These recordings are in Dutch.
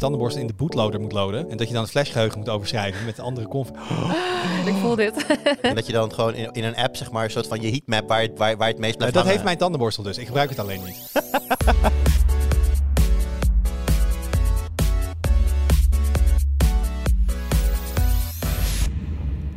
tandenborstel in de bootloader moet loaden. En dat je dan het flashgeheugen moet overschrijven met de andere conf. Ik voel dit. En dat je dan gewoon in, in een app, zeg maar, een soort van je heatmap waar, waar, waar het meest Eh, blijft dat heeft mijn tandenborstel dus. Ik gebruik het alleen niet.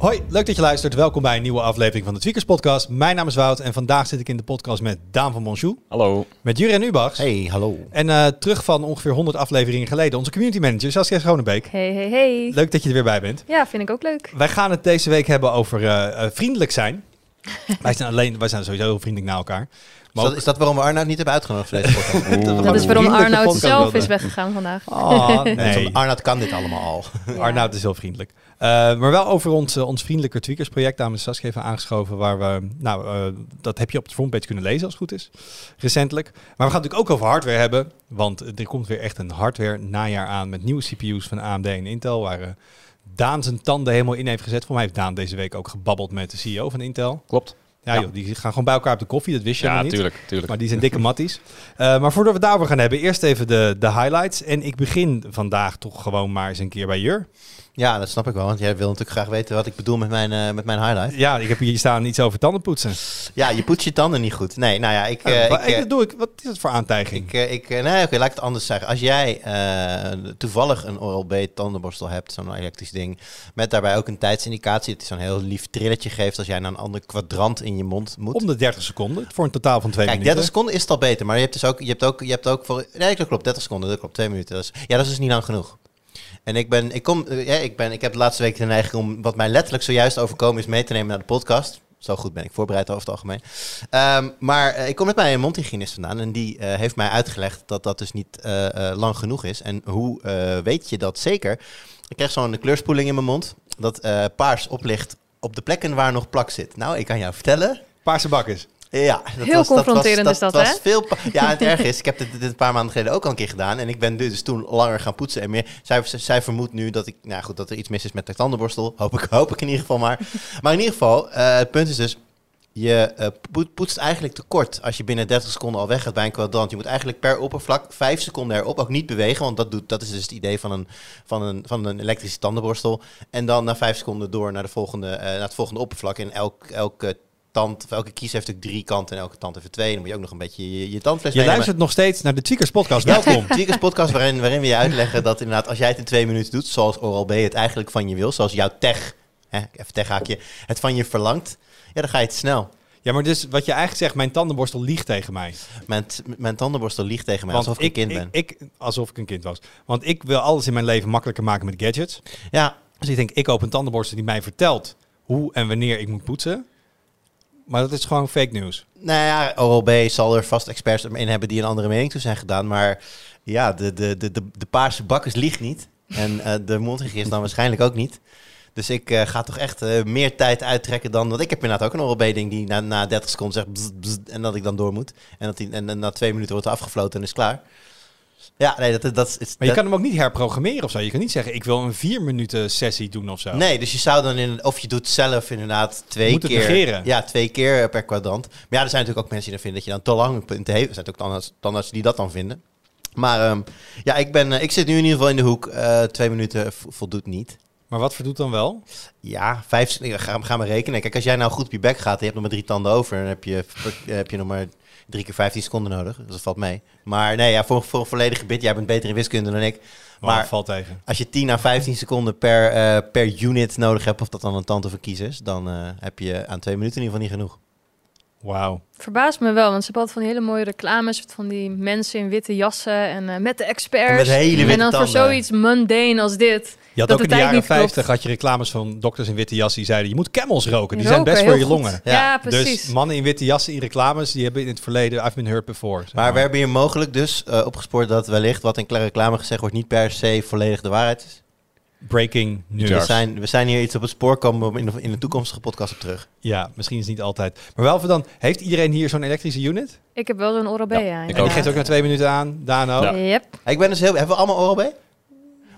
Hoi, leuk dat je luistert. Welkom bij een nieuwe aflevering van de Tweakers Podcast. Mijn naam is Wout en vandaag zit ik in de podcast met Daan van Monchou, Hallo. met Jurien Ubachs Hey, hallo. en eh, terug van ongeveer 100 afleveringen geleden onze community manager Saskia Schonebeek. Hey, hey, hey. Leuk dat je er weer bij bent. Ja, vind ik ook leuk. Wij gaan het deze week hebben over eh, eh, vriendelijk zijn. wij zijn alleen, wij zijn sowieso heel vriendelijk naar elkaar. Is Maar dat, is dat waarom we Arnoud niet hebben uitgenodigd voor deze podcast? Dat is waarom Arnoud zelf is weggegaan vandaag. Oh, Nee. Arnoud kan dit allemaal al. Ja. Arnoud is heel vriendelijk. Eh, maar wel over ons, eh, ons vriendelijke tweakers project. Daar is Saskia even aangeschoven. Waar we, nou, eh, dat heb je op de frontpage kunnen lezen als het goed is. Recentelijk. Maar we gaan het natuurlijk ook over hardware hebben. Want er komt weer echt een hardware najaar aan. Met nieuwe CPU's van AMD en Intel. Waar Daan zijn tanden helemaal in heeft gezet. Voor mij heeft Daan deze week ook gebabbeld met de CEO van Intel. Klopt. Ja, Ja. Joh, die gaan gewoon bij elkaar op de koffie. Dat wist je Ja, niet. tuurlijk, tuurlijk. Maar die zijn dikke matties. Eh, maar voordat we het daarover gaan hebben, eerst even de, de highlights. En ik begin vandaag toch gewoon maar eens een keer bij Jur. Ja, dat snap ik wel. Want jij wil natuurlijk graag weten wat ik bedoel met mijn, eh, met mijn highlight. Ja, ik heb hier staan iets over tandenpoetsen. Ja, je poetst je tanden niet goed. Nee, nou ja, ik... ik, doe ik, wat is het voor aantijging? Ik, ik, nee, oké, laat ik het anders zeggen. Als jij toevallig een Oral-B tandenborstel hebt, zo'n elektrisch ding, met daarbij ook een tijdsindicatie, dat is zo'n heel lief trilletje geeft als jij naar een ander kwadrant in je mond moet. Om de 30 seconden, voor een totaal van twee Kijk, minuten. 30 seconden is het al beter, maar je hebt dus ook, je hebt ook, je hebt ook voor, nee, dat klopt, 30 seconden, dat klopt, twee minuten. Dat is, ja, dat is dus niet lang genoeg. En ik ben, ik kom, eh, ja, ik ben, ik heb de laatste week de neiging om wat mij letterlijk zojuist overkomen is mee te nemen naar de podcast. Zo goed ben ik voorbereid over het algemeen. Ehm, maar eh, ik kom met mijn mondhygiënist vandaan en die eh, heeft mij uitgelegd dat dat dus niet lang genoeg is. En hoe weet je dat zeker? Ik krijg zo'n kleurspoeling in mijn mond dat paars oplicht op de plekken waar nog plak zit. Nou, ik kan jou vertellen, Paarse bakkers. Ja, dat Heel was, confronterend dat is was, dat, was hè? Veel ja, het erg is, ik heb dit, dit een paar maanden geleden ook al een keer gedaan. En ik ben dus toen langer gaan poetsen en meer. Zij, zij vermoedt nu dat, ik, nou goed, dat er iets mis is met de tandenborstel. Hoop ik, hoop ik in ieder geval maar. Maar in ieder geval, eh, het punt is dus, je eh, poet- poetst eigenlijk te kort als je binnen 30 seconden al weg gaat bij een kwadrant. Je moet eigenlijk per oppervlak 5 seconden erop ook niet bewegen. Want dat, doet, dat is dus het idee van een, van, een, van een elektrische tandenborstel. En dan na 5 seconden door naar, de volgende, eh, naar het volgende oppervlak. En elk, elke tand, of elke kies heeft natuurlijk drie kanten en elke tand heeft er twee. Dan moet je ook nog een beetje je, je tandfles Je meenemen. luistert nog steeds naar de Tweakers podcast. Ja, Welkom. Tweakers podcast waarin, waarin we je uitleggen dat inderdaad als jij het in twee minuten doet, zoals Oral-B het eigenlijk van je wil, zoals jouw tech, hè, even techhaakje, het van je verlangt, ja, dan ga je te snel. Ja, maar dus wat je eigenlijk zegt, mijn tandenborstel liegt tegen mij. Mijn, mijn tandenborstel liegt tegen mij alsof ik, een kind ben. Ik, ik, alsof ik een kind was. Want ik wil alles in mijn leven makkelijker maken met gadgets. ja, Dus ik denk, ik koop een tandenborstel die mij vertelt hoe en wanneer ik moet poetsen. Maar dat is gewoon fake news. nou ja, Oral-B zal er vast experts in hebben die een andere mening toe zijn gedaan, maar ja, de, de, de, de, de paarse bakkers liegt niet. En eh, de mondhygiënist dan waarschijnlijk ook niet. Dus ik eh, ga toch echt eh, meer tijd uittrekken dan... Want ik heb inderdaad ook een Oral-B-ding die na, na 30 seconden zegt... bzz, bzz, en dat ik dan door moet. En, dat die, en, en na twee minuten wordt er afgefloten en is klaar. Ja, nee, dat, dat is... Maar je dat- kan hem ook niet herprogrammeren of zo. Je kan niet zeggen, ik wil een vier minuten sessie doen of zo. Nee, dus je zou dan in... Of je doet zelf inderdaad twee Moet keer... negeren. Ja, twee keer per kwadrant. Maar ja, er zijn natuurlijk ook mensen die dan vinden dat je dan te lang punten heeft. Er zijn ook tandarts, die dat dan vinden. Maar ehm, ja, ik, ben, eh, ik zit nu in ieder geval in de hoek. Eh, twee minuten vo- voldoet niet. Maar wat verdoet dan wel? Ja, vijf, ga, ga maar rekenen. Kijk, als jij nou goed op je bek gaat en je hebt nog maar drie tanden over, dan heb je, heb je nog maar drie keer 15 seconden nodig. Dus dat valt mee. Maar nee, ja, voor, voor een volledig gebit, jij bent beter in wiskunde dan ik. Maar valt tegen. als je 10 à 15 seconden per, eh, per unit nodig hebt, of dat dan een tand of een kies is, dan eh, heb je aan twee minuten in ieder geval niet genoeg. Wauw. Verbaast me wel, want ze hebben altijd van die hele mooie reclames van die mensen in witte jassen en eh, met de experts. En met hele witte En dan voor zoiets mundane als dit. Je had Dat ook in de jaren niet klopt. 50 had je reclames van dokters in witte jassen die zeiden, je moet camels roken. Die Roken, zijn best voor je longen. Ja, Ja, precies. Dus mannen in witte jassen in reclames, die hebben in het verleden, I've been hurt before. zeg Maar we hebben hier mogelijk dus eh, opgespoord dat wellicht wat in klare reclame gezegd wordt niet per se volledig de waarheid is. Breaking news. Ja. We zijn, we zijn hier iets op het spoor komen we in de, in de toekomstige podcast op terug. Ja, misschien is het niet altijd. Maar wel voor dan, heeft iedereen hier zo'n elektrische unit? Ik heb wel zo'n Oral-B, Ja, ja. ik ook na twee minuten aan, Dano. Ja. Yep. Ik ben dus heel, hebben we allemaal Oral-B?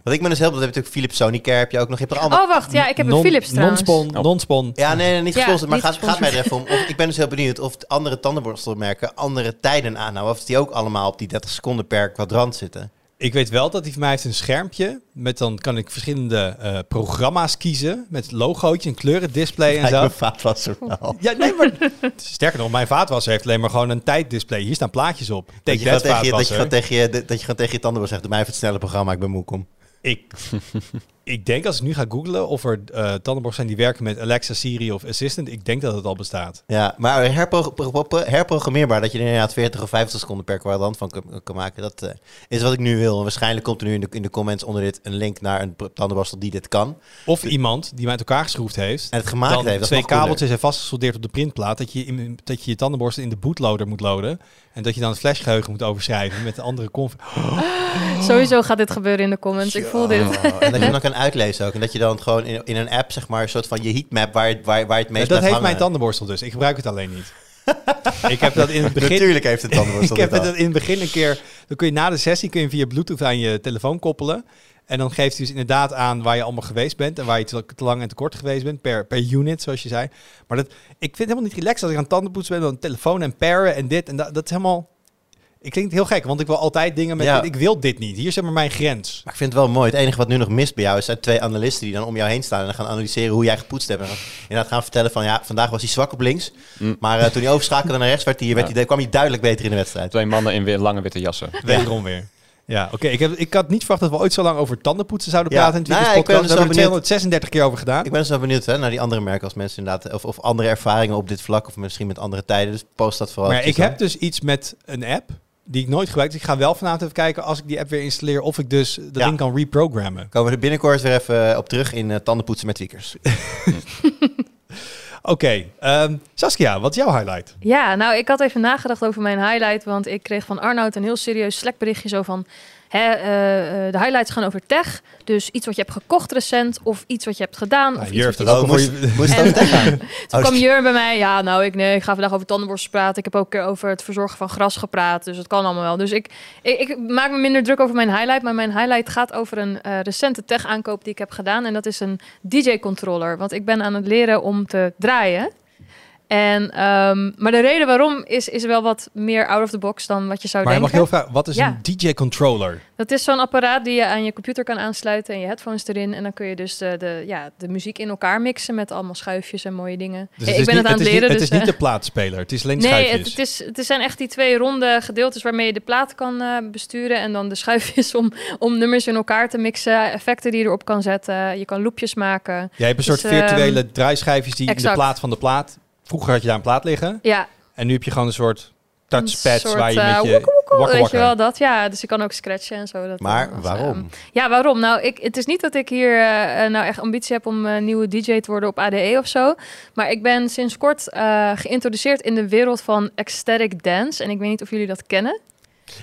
Want ik ben dus heel, dat heb je natuurlijk Philips Sonicare, heb je ook nog, je hebt er allemaal... Oh, wacht. Ja, ik heb een Non- Philips trouwens. Non-spon, Oh. non-spon. Ja, nee, nee, niet Ja, gesponsord, maar niet gaat, gaat mij er even om. Of, ik ben dus heel benieuwd of de andere tandenborstelmerken andere tijden aanhouden. Of die ook allemaal op die 30 seconden per kwadrant zitten. Ik weet wel dat hij voor mij heeft een schermpje. Met dan kan ik verschillende eh, programma's kiezen. Met logootje, een kleurendisplay en zo. me vaatwasser wel. Ja, nee, maar sterker nog, mijn vaatwasser heeft alleen maar gewoon een tijddisplay. Hier staan plaatjes op. Dat je, gewoon tegen je, dat, je gewoon tegen je, dat je gewoon tegen je tandenborstel zegt, doe mij even het snelle programma, ik ben moe, kom. Ik, ik denk als ik nu ga googlen of er eh tandenborstels zijn die werken met Alexa, Siri of Assistant. Ik denk dat het al bestaat. Ja, maar herpro- pro- pro- herprogrammeerbaar, dat je er inderdaad 40 of 50 seconden per kwadrant van kan, maken, dat eh, is wat ik nu wil. En waarschijnlijk komt er nu in de, in de comments onder dit een link naar een tandenborstel die dit kan. Of iemand die mij uit elkaar geschroefd heeft. En het gemaakt dan heeft. Dat twee kabeltjes zijn vastgesoldeerd op de printplaat. Dat je, in, dat je je tandenborstel in de bootloader moet loaden. En dat je dan het flashgeheugen moet overschrijven met de andere conf. Sowieso gaat dit gebeuren in de comments. Ik voel dit. Oh, en dat je dan kan uitlezen ook. En dat je dan gewoon in, in een app, zeg maar, een soort van je heatmap waar, je- waar, waar het meest dat blijft heeft hangen. mijn tandenborstel dus. Ik gebruik het alleen niet. ik heb dat in het begin. Natuurlijk heeft het tandenborstel ik heb het in het begin een keer. Dan kun je na de sessie kun je via Bluetooth aan je telefoon koppelen. En dan geeft hij dus inderdaad aan waar je allemaal geweest bent. En waar je te, te lang en te kort geweest bent. Per, per unit, zoals je zei. Maar dat, ik vind het helemaal niet relaxed als ik aan tandenpoetsen ben. Dan een telefoon en paren en dit. En dat, dat is helemaal... Ik klinkt heel gek, want ik wil altijd dingen met... Ja. Ik wil dit niet. Hier is zeg maar mijn grens. Maar ik vind het wel mooi. Het enige wat nu nog mist bij jou is zijn twee analisten die dan om jou heen staan en dan gaan analyseren hoe jij gepoetst hebt. En dan inderdaad gaan vertellen van ja, vandaag was hij zwak op links. Mm. Maar eh, toen hij overschakelde naar rechts werd hij, werd Ja. hij, kwam hij duidelijk beter in de wedstrijd. Twee mannen in weer lange witte jassen. Wederom weer. Ja, oké. Ik, heb- ik had niet verwacht dat we ooit zo lang over tandenpoetsen zouden Ja. praten in Nou ja, ik ben podcast. We hebben wel er 236 keer over gedaan. Ik ben dus wel benieuwd hè, naar die andere merken als mensen inderdaad, of, of andere ervaringen op dit vlak of misschien met andere tijden. Dus post dat vooral. Maar ik heb dus iets met een app die ik nooit gebruik. Dus ik ga wel vanavond even kijken als ik die app weer installeer of ik dus dat Ja. ding kan reprogrammen. Komen we er binnenkort weer even eh, op terug in eh, tandenpoetsen met tweakers. Oké, ehm, Saskia, wat is jouw highlight? Ja, nou, ik had even nagedacht over mijn highlight, want ik kreeg van Arnoud een heel serieus Slack berichtje zo van... Hè, eh, eh, de highlights gaan over tech, dus iets wat je hebt gekocht recent of iets wat je hebt gedaan. Nou, of iets wat dat ook Oh, moest, je- moest En- dat tegenaan? Toen Oh, kwam Jur bij mij, ja, nou, ik, nee, ik ga vandaag over tandenborstels praten. Ik heb ook een keer over het verzorgen van gras gepraat, dus het kan allemaal wel. Dus ik, ik, ik maak me minder druk over mijn highlight, maar mijn highlight gaat over een eh, recente tech-aankoop die ik heb gedaan. En dat is een DJ-controller, want ik ben aan het leren om te draaien. En, ehm, maar de reden waarom is, is wel wat meer out of the box dan wat je zou Maar mag denken. heel vragen, wat is Ja. een DJ-controller? Dat is zo'n apparaat die je aan je computer kan aansluiten en je headphones erin. En dan kun je dus de, de, ja, de muziek in elkaar mixen met allemaal schuifjes en mooie dingen. Dus het ik is ben niet, het aan het is leren. dus, het is niet eh, de plaatspeler, het is alleen Nee, het, schuifjes. het, is, het zijn echt die twee ronde gedeeltes waarmee je de plaat kan eh, besturen. En dan de schuifjes om, om nummers in elkaar te mixen. Effecten die je erop kan zetten. Je kan loopjes maken. Jij hebt een soort Dus, ehm, virtuele draaischijfjes die in de plaat van de plaat... Vroeger had je daar een plaat liggen Ja, en nu heb je gewoon een soort touchpads soort, waar je eh, met je... wakker weet je wakker. wel dat? Ja, dus je kan ook scratchen en zo. Dat Maar als, waarom? ehm, ja, waarom? Nou, ik, het is niet dat ik hier eh, eh, nou echt ambitie heb om eh, nieuwe DJ te worden op ADE of zo. Maar ik ben sinds kort eh, geïntroduceerd in de wereld van ecstatic dance. En ik weet niet of jullie dat kennen.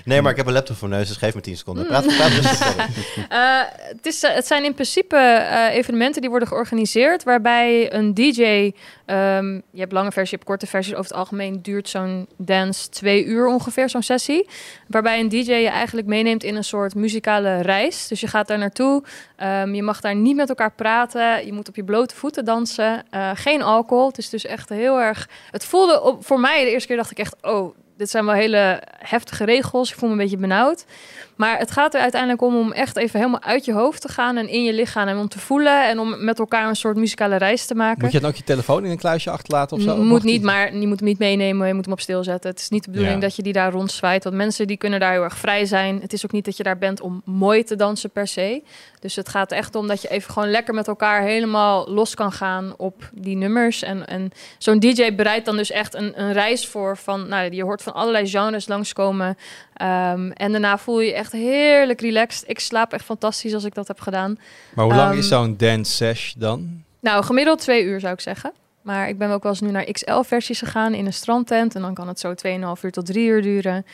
Nee, maar ik heb een laptop voor neus, dus geef me 10 seconden. Praat, praat rustig verder. Eh, het, is, eh, het zijn in principe eh, evenementen die worden georganiseerd waarbij een DJ, ehm, je hebt lange versies, je hebt korte versies, over het algemeen duurt zo'n dance twee uur ongeveer, zo'n sessie. Waarbij een DJ je eigenlijk meeneemt in een soort muzikale reis. Dus je gaat daar naartoe, ehm, je mag daar niet met elkaar praten, je moet op je blote voeten dansen, geen alcohol. Het is dus echt heel erg, het voelde op, voor mij de eerste keer dacht ik echt, oh, dit zijn wel hele heftige regels. Ik voel me een beetje benauwd. Maar het gaat er uiteindelijk om om echt even helemaal uit je hoofd te gaan en in je lichaam en om te voelen en om met elkaar een soort muzikale reis te maken. Moet je dan ook je telefoon in een kluisje achterlaten of zo? Moet niet, die- maar je moet hem niet meenemen. Je moet hem op stil zetten. Het is niet de bedoeling Ja. dat je die daar rondzwaait. Want mensen die kunnen daar heel erg vrij zijn. Het is ook niet dat je daar bent om mooi te dansen per se. Dus het gaat echt om dat je even gewoon lekker met elkaar helemaal los kan gaan op die nummers. En, en zo'n DJ bereidt dan dus echt een, een reis voor van, nou, je hoort van allerlei genres langskomen. Ehm, en daarna voel je je echt heerlijk relaxed. Ik slaap echt fantastisch als ik dat heb gedaan. Maar hoe lang Ehm, is zo'n dance sesh dan? Nou, gemiddeld twee uur zou ik zeggen. Maar ik ben ook wel eens nu naar XL-versies gegaan in een strandtent. En dan kan het zo 2,5 uur tot 3 uur duren.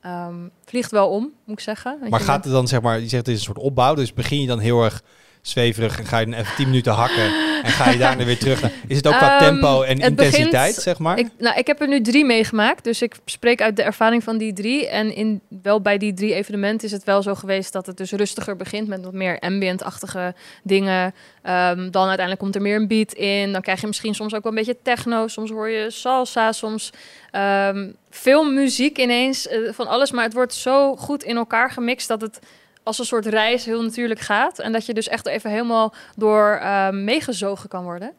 Ehm, vliegt wel om, moet ik zeggen. Maar gaat het dan, zeg maar, je zegt het is een soort opbouw, dus begin je dan heel erg zweverig en ga je dan even 10 minuten hakken en ga je daarna weer terug. naar- Is het ook qua Ehm, tempo en begint- intensiteit, zeg maar? Ik, nou, ik heb er nu drie meegemaakt, dus ik spreek uit de ervaring van die drie. En in, wel bij die drie evenementen is het wel zo geweest dat het dus rustiger begint met wat meer ambient-achtige dingen. Ehm, dan uiteindelijk komt er meer een beat in. Dan krijg je misschien soms ook wel een beetje techno. Soms hoor je salsa, soms ehm, veel muziek ineens, eh, van alles. Maar het wordt zo goed in elkaar gemixt dat het als een soort reis heel natuurlijk gaat. En dat je dus echt even helemaal door eh, meegezogen kan worden.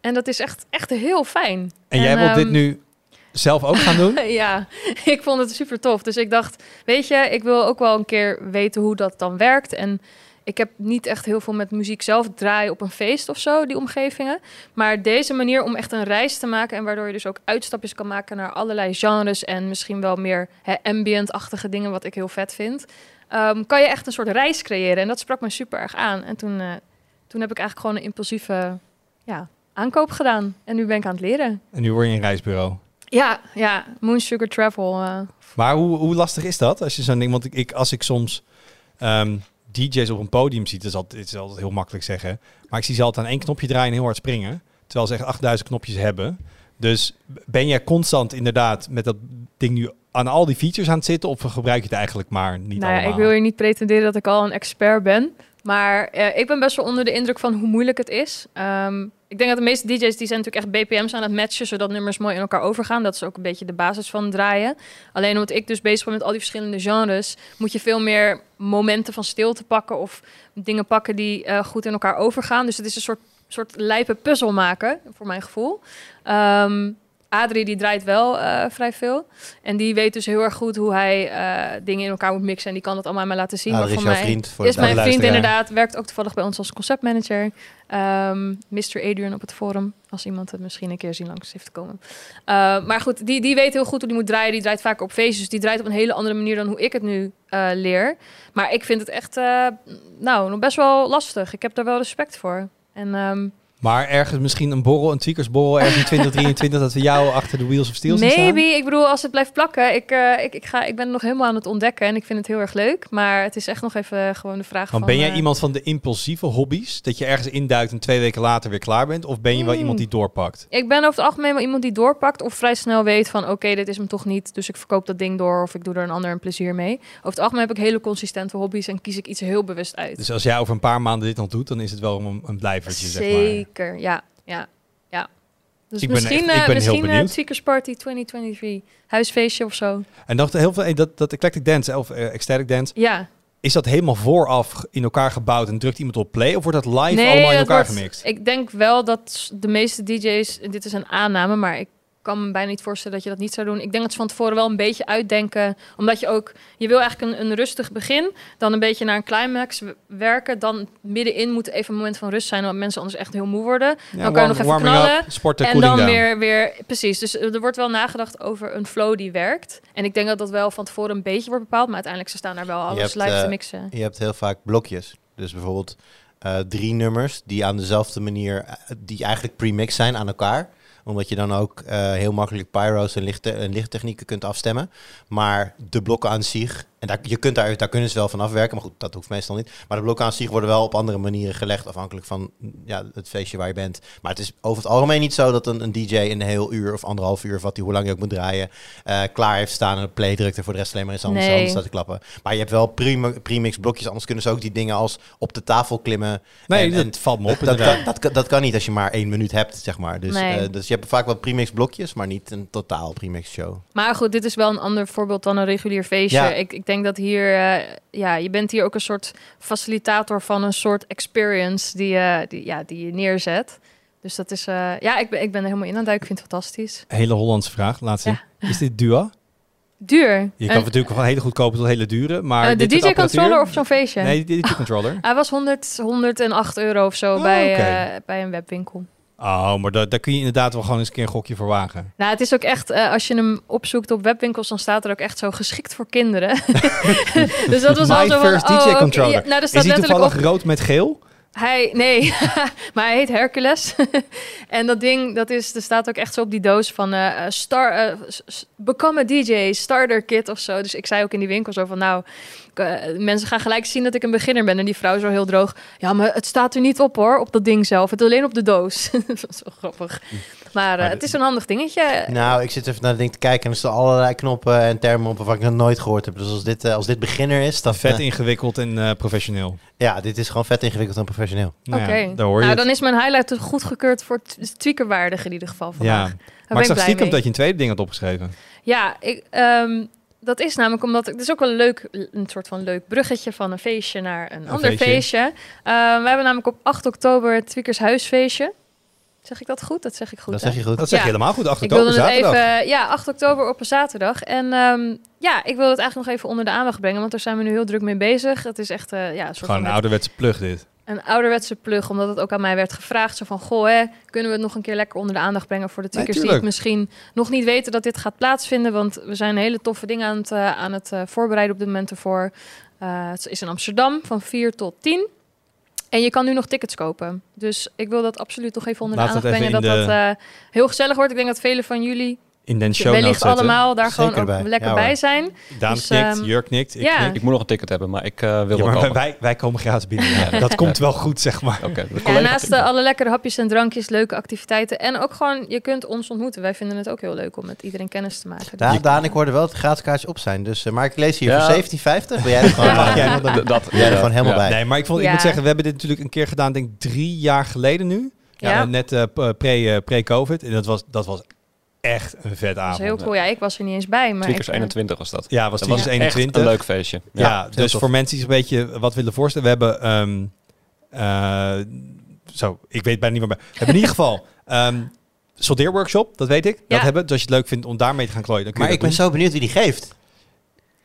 En dat is echt, echt heel fijn. En jij wilt dit ehm, nu zelf ook gaan doen? ja, ik vond het super tof. Dus ik dacht, weet je, ik wil ook wel een keer weten hoe dat dan werkt. En ik heb niet echt heel veel met muziek zelf draaien op een feest of zo, die omgevingen. Maar deze manier om echt een reis te maken en waardoor je dus ook uitstapjes kan maken naar allerlei genres en misschien wel meer ambient-achtige dingen, wat ik heel vet vind. Ehm, kan je echt een soort reis creëren. En dat sprak me super erg aan. En toen, eh, toen heb ik eigenlijk gewoon een impulsieve ja, aankoop gedaan. En nu ben ik aan het leren. En nu word je een reisbureau. Ja, ja, Moon Sugar Travel. eh, Maar hoe, hoe lastig is dat als je zo'n ding? Want ik, ik, als ik soms ehm, DJ's op een podium zie, dat is, altijd, is altijd heel makkelijk zeggen. Maar ik zie ze altijd aan één knopje draaien en heel hard springen. Terwijl ze echt 8000 knopjes hebben. Dus ben jij constant inderdaad met dat ding nu aan al die features aan het zitten? Of gebruik je het eigenlijk maar niet nou allemaal? ik wil hier niet pretenderen dat ik al een expert ben. Maar eh, ik ben best wel onder de indruk van hoe moeilijk het is. Ehm, ik denk dat de meeste DJ's die zijn natuurlijk echt BPM's aan het matchen, zodat nummers mooi in elkaar overgaan. Dat is ook een beetje de basis van draaien. Alleen omdat ik dus bezig ben met al die verschillende genres, moet je veel meer momenten van stilte pakken of dingen pakken die eh, goed in elkaar overgaan. Dus het is een soort, soort lijpe puzzel maken, voor mijn gevoel. Ehm, Adrie die draait wel eh, vrij veel. En die weet dus heel erg goed hoe hij eh, dingen in elkaar moet mixen. En die kan dat allemaal aan mij laten zien. Maar er is jouw mij vriend voor is mijn vriend inderdaad. Werkt ook toevallig bij ons als conceptmanager. Ehm Mr. Adrian op het forum. Als iemand het misschien een keer zien langs heeft te komen. Eh, maar goed, die, die weet heel goed hoe die moet draaien. Die draait vaker op feestjes. Dus die draait op een hele andere manier dan hoe ik het nu leer. Maar ik vind het echt, nou, nog best wel lastig. Ik heb daar wel respect voor. En ehm, Maar ergens misschien een borrel, een tweakersborrel ergens in 2023 dat we jou achter de wheels of steel zien staan? Maybe. Ik bedoel, als het blijft plakken. Ik, eh, ik, ik, ga, ik ben nog helemaal aan het ontdekken en ik vind het heel erg leuk. Maar het is echt nog even gewoon de vraag Want van... ben jij eh, iemand van de impulsieve hobby's? Dat je ergens induikt en twee weken later weer klaar bent? Of ben je wel Mm. iemand die doorpakt? Ik ben over het algemeen wel iemand die doorpakt of vrij snel weet van... oké, dit is hem toch niet, dus ik verkoop dat ding door... of ik doe er een ander een plezier mee. Over het algemeen heb ik hele consistente hobby's... en kies ik iets heel bewust uit. Dus als jij over een paar maanden dit nog doet, dan is het wel een, een blijvertje, zeg maar. Zeker, ja. ja, ja. Dus Ik ben misschien, echt- ik eh, misschien eh, benieuwd. Tweakers Party 2023. Huisfeestje of zo. En dacht heel veel, dat, dat eclectic dance of eh, ecstatic dance, Ja, is dat helemaal vooraf in elkaar gebouwd en drukt iemand op play? Of wordt dat live allemaal in elkaar wordt- gemixt? Ik denk wel dat de meeste DJ's, dit is een aanname, maar ik kan me bijna niet voorstellen dat je dat niet zou doen. Ik denk dat ze van tevoren wel een beetje uitdenken, omdat je ook, je wil eigenlijk een, een rustig begin, dan een beetje naar een climax werken, dan middenin moet even een moment van rust zijn, want mensen anders echt heel moe worden. Ja, dan kan je nog even knallen Up, sporten, en dan down. weer, weer, precies. Dus er wordt wel nagedacht over een flow die werkt. En ik denk dat dat wel van tevoren een beetje wordt bepaald, maar uiteindelijk ze staan daar wel alles live te eh, mixen. Je hebt heel vaak blokjes. Dus bijvoorbeeld eh, drie nummers die aan dezelfde manier, eh, die eigenlijk pre-mix zijn aan elkaar. Omdat je dan ook eh, heel makkelijk pyro's en, en lichttechnieken kunt afstemmen. Maar de blokken aan zich, en daar, je kunt daar, daar kunnen ze wel van afwerken, maar goed, dat hoeft meestal niet. Maar de blokken aan zich worden wel op andere manieren gelegd, afhankelijk van ja, het feestje waar je bent. Maar het is over het algemeen niet zo dat een, een DJ in een heel uur of anderhalf uur, of wat die, hoe lang je ook moet draaien, eh, klaar heeft staan en op play drukt en voor de rest alleen maar anders, Nee. anders staat te klappen. Maar je hebt wel prima- premix blokjes, anders kunnen ze ook die dingen als op de tafel klimmen. Nee, En- dat en valt me op dat, kan, dat, kan- dat kan niet als je maar één minuut hebt, zeg maar. Dus, Nee. eh, dus je hebt vaak wel premix blokjes, maar niet een totaal premix show. Maar goed, dit is wel een ander voorbeeld dan een regulier feestje. Ja. Ik, ik denk dat hier, eh, ja, je bent hier ook een soort facilitator van een soort experience die, je die, ja, die je neerzet. Dus dat is, eh, ja, ik ben, ik ben er helemaal in aan het duiken. Ik vind het fantastisch. Hele Hollandse vraag, laatste. Is dit Dua? Duur. Je kan natuurlijk van hele goedkope tot hele dure, maar eh, de DJ-controller of zo'n feestje? Nee, de DJ-controller. Hij was 100, 108 euro of zo Oh, bij, eh, bij een webwinkel. Oh, maar da- daar kun je inderdaad wel gewoon eens een keer een gokje voor wagen. Nou, het is ook echt, eh, als je hem opzoekt op webwinkels, dan staat er ook echt zo geschikt voor kinderen. dus dat was My al zo van, first oh, oké, DJ-controller. ja, nou, Is letterlijk toevallig op, rood met geel? Hij, nee, maar hij heet Hercules. en dat ding, dat is, er staat ook echt zo op die doos van eh, eh, star, eh, s- s- become a DJ, starter kit of zo. Dus ik zei ook in die winkel zo van, nou, eh, mensen gaan gelijk zien dat ik een beginner ben. En die vrouw zo heel droog, ja, maar het staat er niet op hoor, op dat ding zelf. Het alleen op de doos. dat is wel grappig. Maar, eh, Maar het is een handig dingetje. Nou, ik zit even naar het ding te kijken en er staan allerlei knoppen en termen op waarvan ik nog nooit gehoord heb. Dus als dit, eh, als dit beginner is, dan... Vet eh, ingewikkeld en eh, professioneel. ja, dit is gewoon vet ingewikkeld en professioneel. Nou Oké, ja, nou het. dan is mijn highlight goedgekeurd voor tweakerwaardig in ieder geval Ja, vandaag. Daar maar ik zag stiekem mee. dat je een tweede ding had opgeschreven. Ja, ik, ehm, dat is namelijk omdat het is ook wel een leuk, een soort van leuk bruggetje van een feestje naar een, ander feestje. feestje. Eh, we hebben namelijk op 8 oktober het Tweakers Huisfeestje. Zeg ik dat goed? Dat zeg ik goed. Dat hè? zeg je goed. Dat zeg je Ja. helemaal goed. 8 Ik oktober, zaterdag. even, ja, 8 oktober op een zaterdag. En ehm, ja, ik wil het eigenlijk nog even onder de aandacht brengen, want daar zijn we nu heel druk mee bezig. Het is echt eh, ja, een soort Gewoon een ouderwetse plug dit. een ouderwetse plug, omdat het ook aan mij werd gevraagd. Zo van, goh, hè, kunnen we het nog een keer lekker onder de aandacht brengen voor de Nee, tweakers die het misschien nog niet weten dat dit gaat plaatsvinden. Want we zijn hele toffe dingen aan het, eh, aan het eh, voorbereiden op dit moment ervoor. Het is in Amsterdam van 4 tot 10. En je kan nu nog tickets kopen. Dus ik wil dat absoluut nog even onder de aandacht brengen. Dat dat eh, heel gezellig wordt. Ik denk dat velen van jullie In den show notes wellicht zetten. allemaal daar Zeker gewoon ook lekker Ja, bij zijn. Daan Dus, knikt, ehm, Jurk knikt, ik ja. knik. Ik moet nog een ticket hebben, maar ik eh, wil Ja, maar wij, wij komen gratis binnen. Ja. Dat komt wel goed, zeg maar. Collega- naast eh, alle lekkere hapjes en drankjes, leuke activiteiten. En ook gewoon, je kunt ons ontmoeten. Wij vinden het ook heel leuk om met iedereen kennis te maken. Daan, Dus- Daan, ik hoorde wel dat gratis kaartjes op zijn. Dus, eh, maar ik lees hier Ja. voor 17,50. Ben jij er gewoon, Ja. mag jij nog- D- dat, jij er gewoon helemaal ja. bij? Nee, maar ik, vond, ik Ja. moet zeggen, we hebben dit natuurlijk een keer gedaan, denk ik drie jaar geleden nu. Ja. Net pre-COVID. en dat was, dat was echt een vet Dat is avond. heel cool. Ja, ik was er niet eens bij. Maar Tweakers ik, eh, 21 was dat. Ja, was Dat was dus echt 21. een leuk feestje. Ja, dus tof. voor mensen die zich een beetje wat willen voorstellen. We hebben... ehm, eh, zo, ik weet bijna niet meer bij. We hebben in ieder geval... ehm soldeerworkshop, dat weet ik. Dat hebben. Dus als je het leuk vindt om daarmee te gaan klooien, dan kun je Maar ik dat ben doen. zo benieuwd wie die geeft.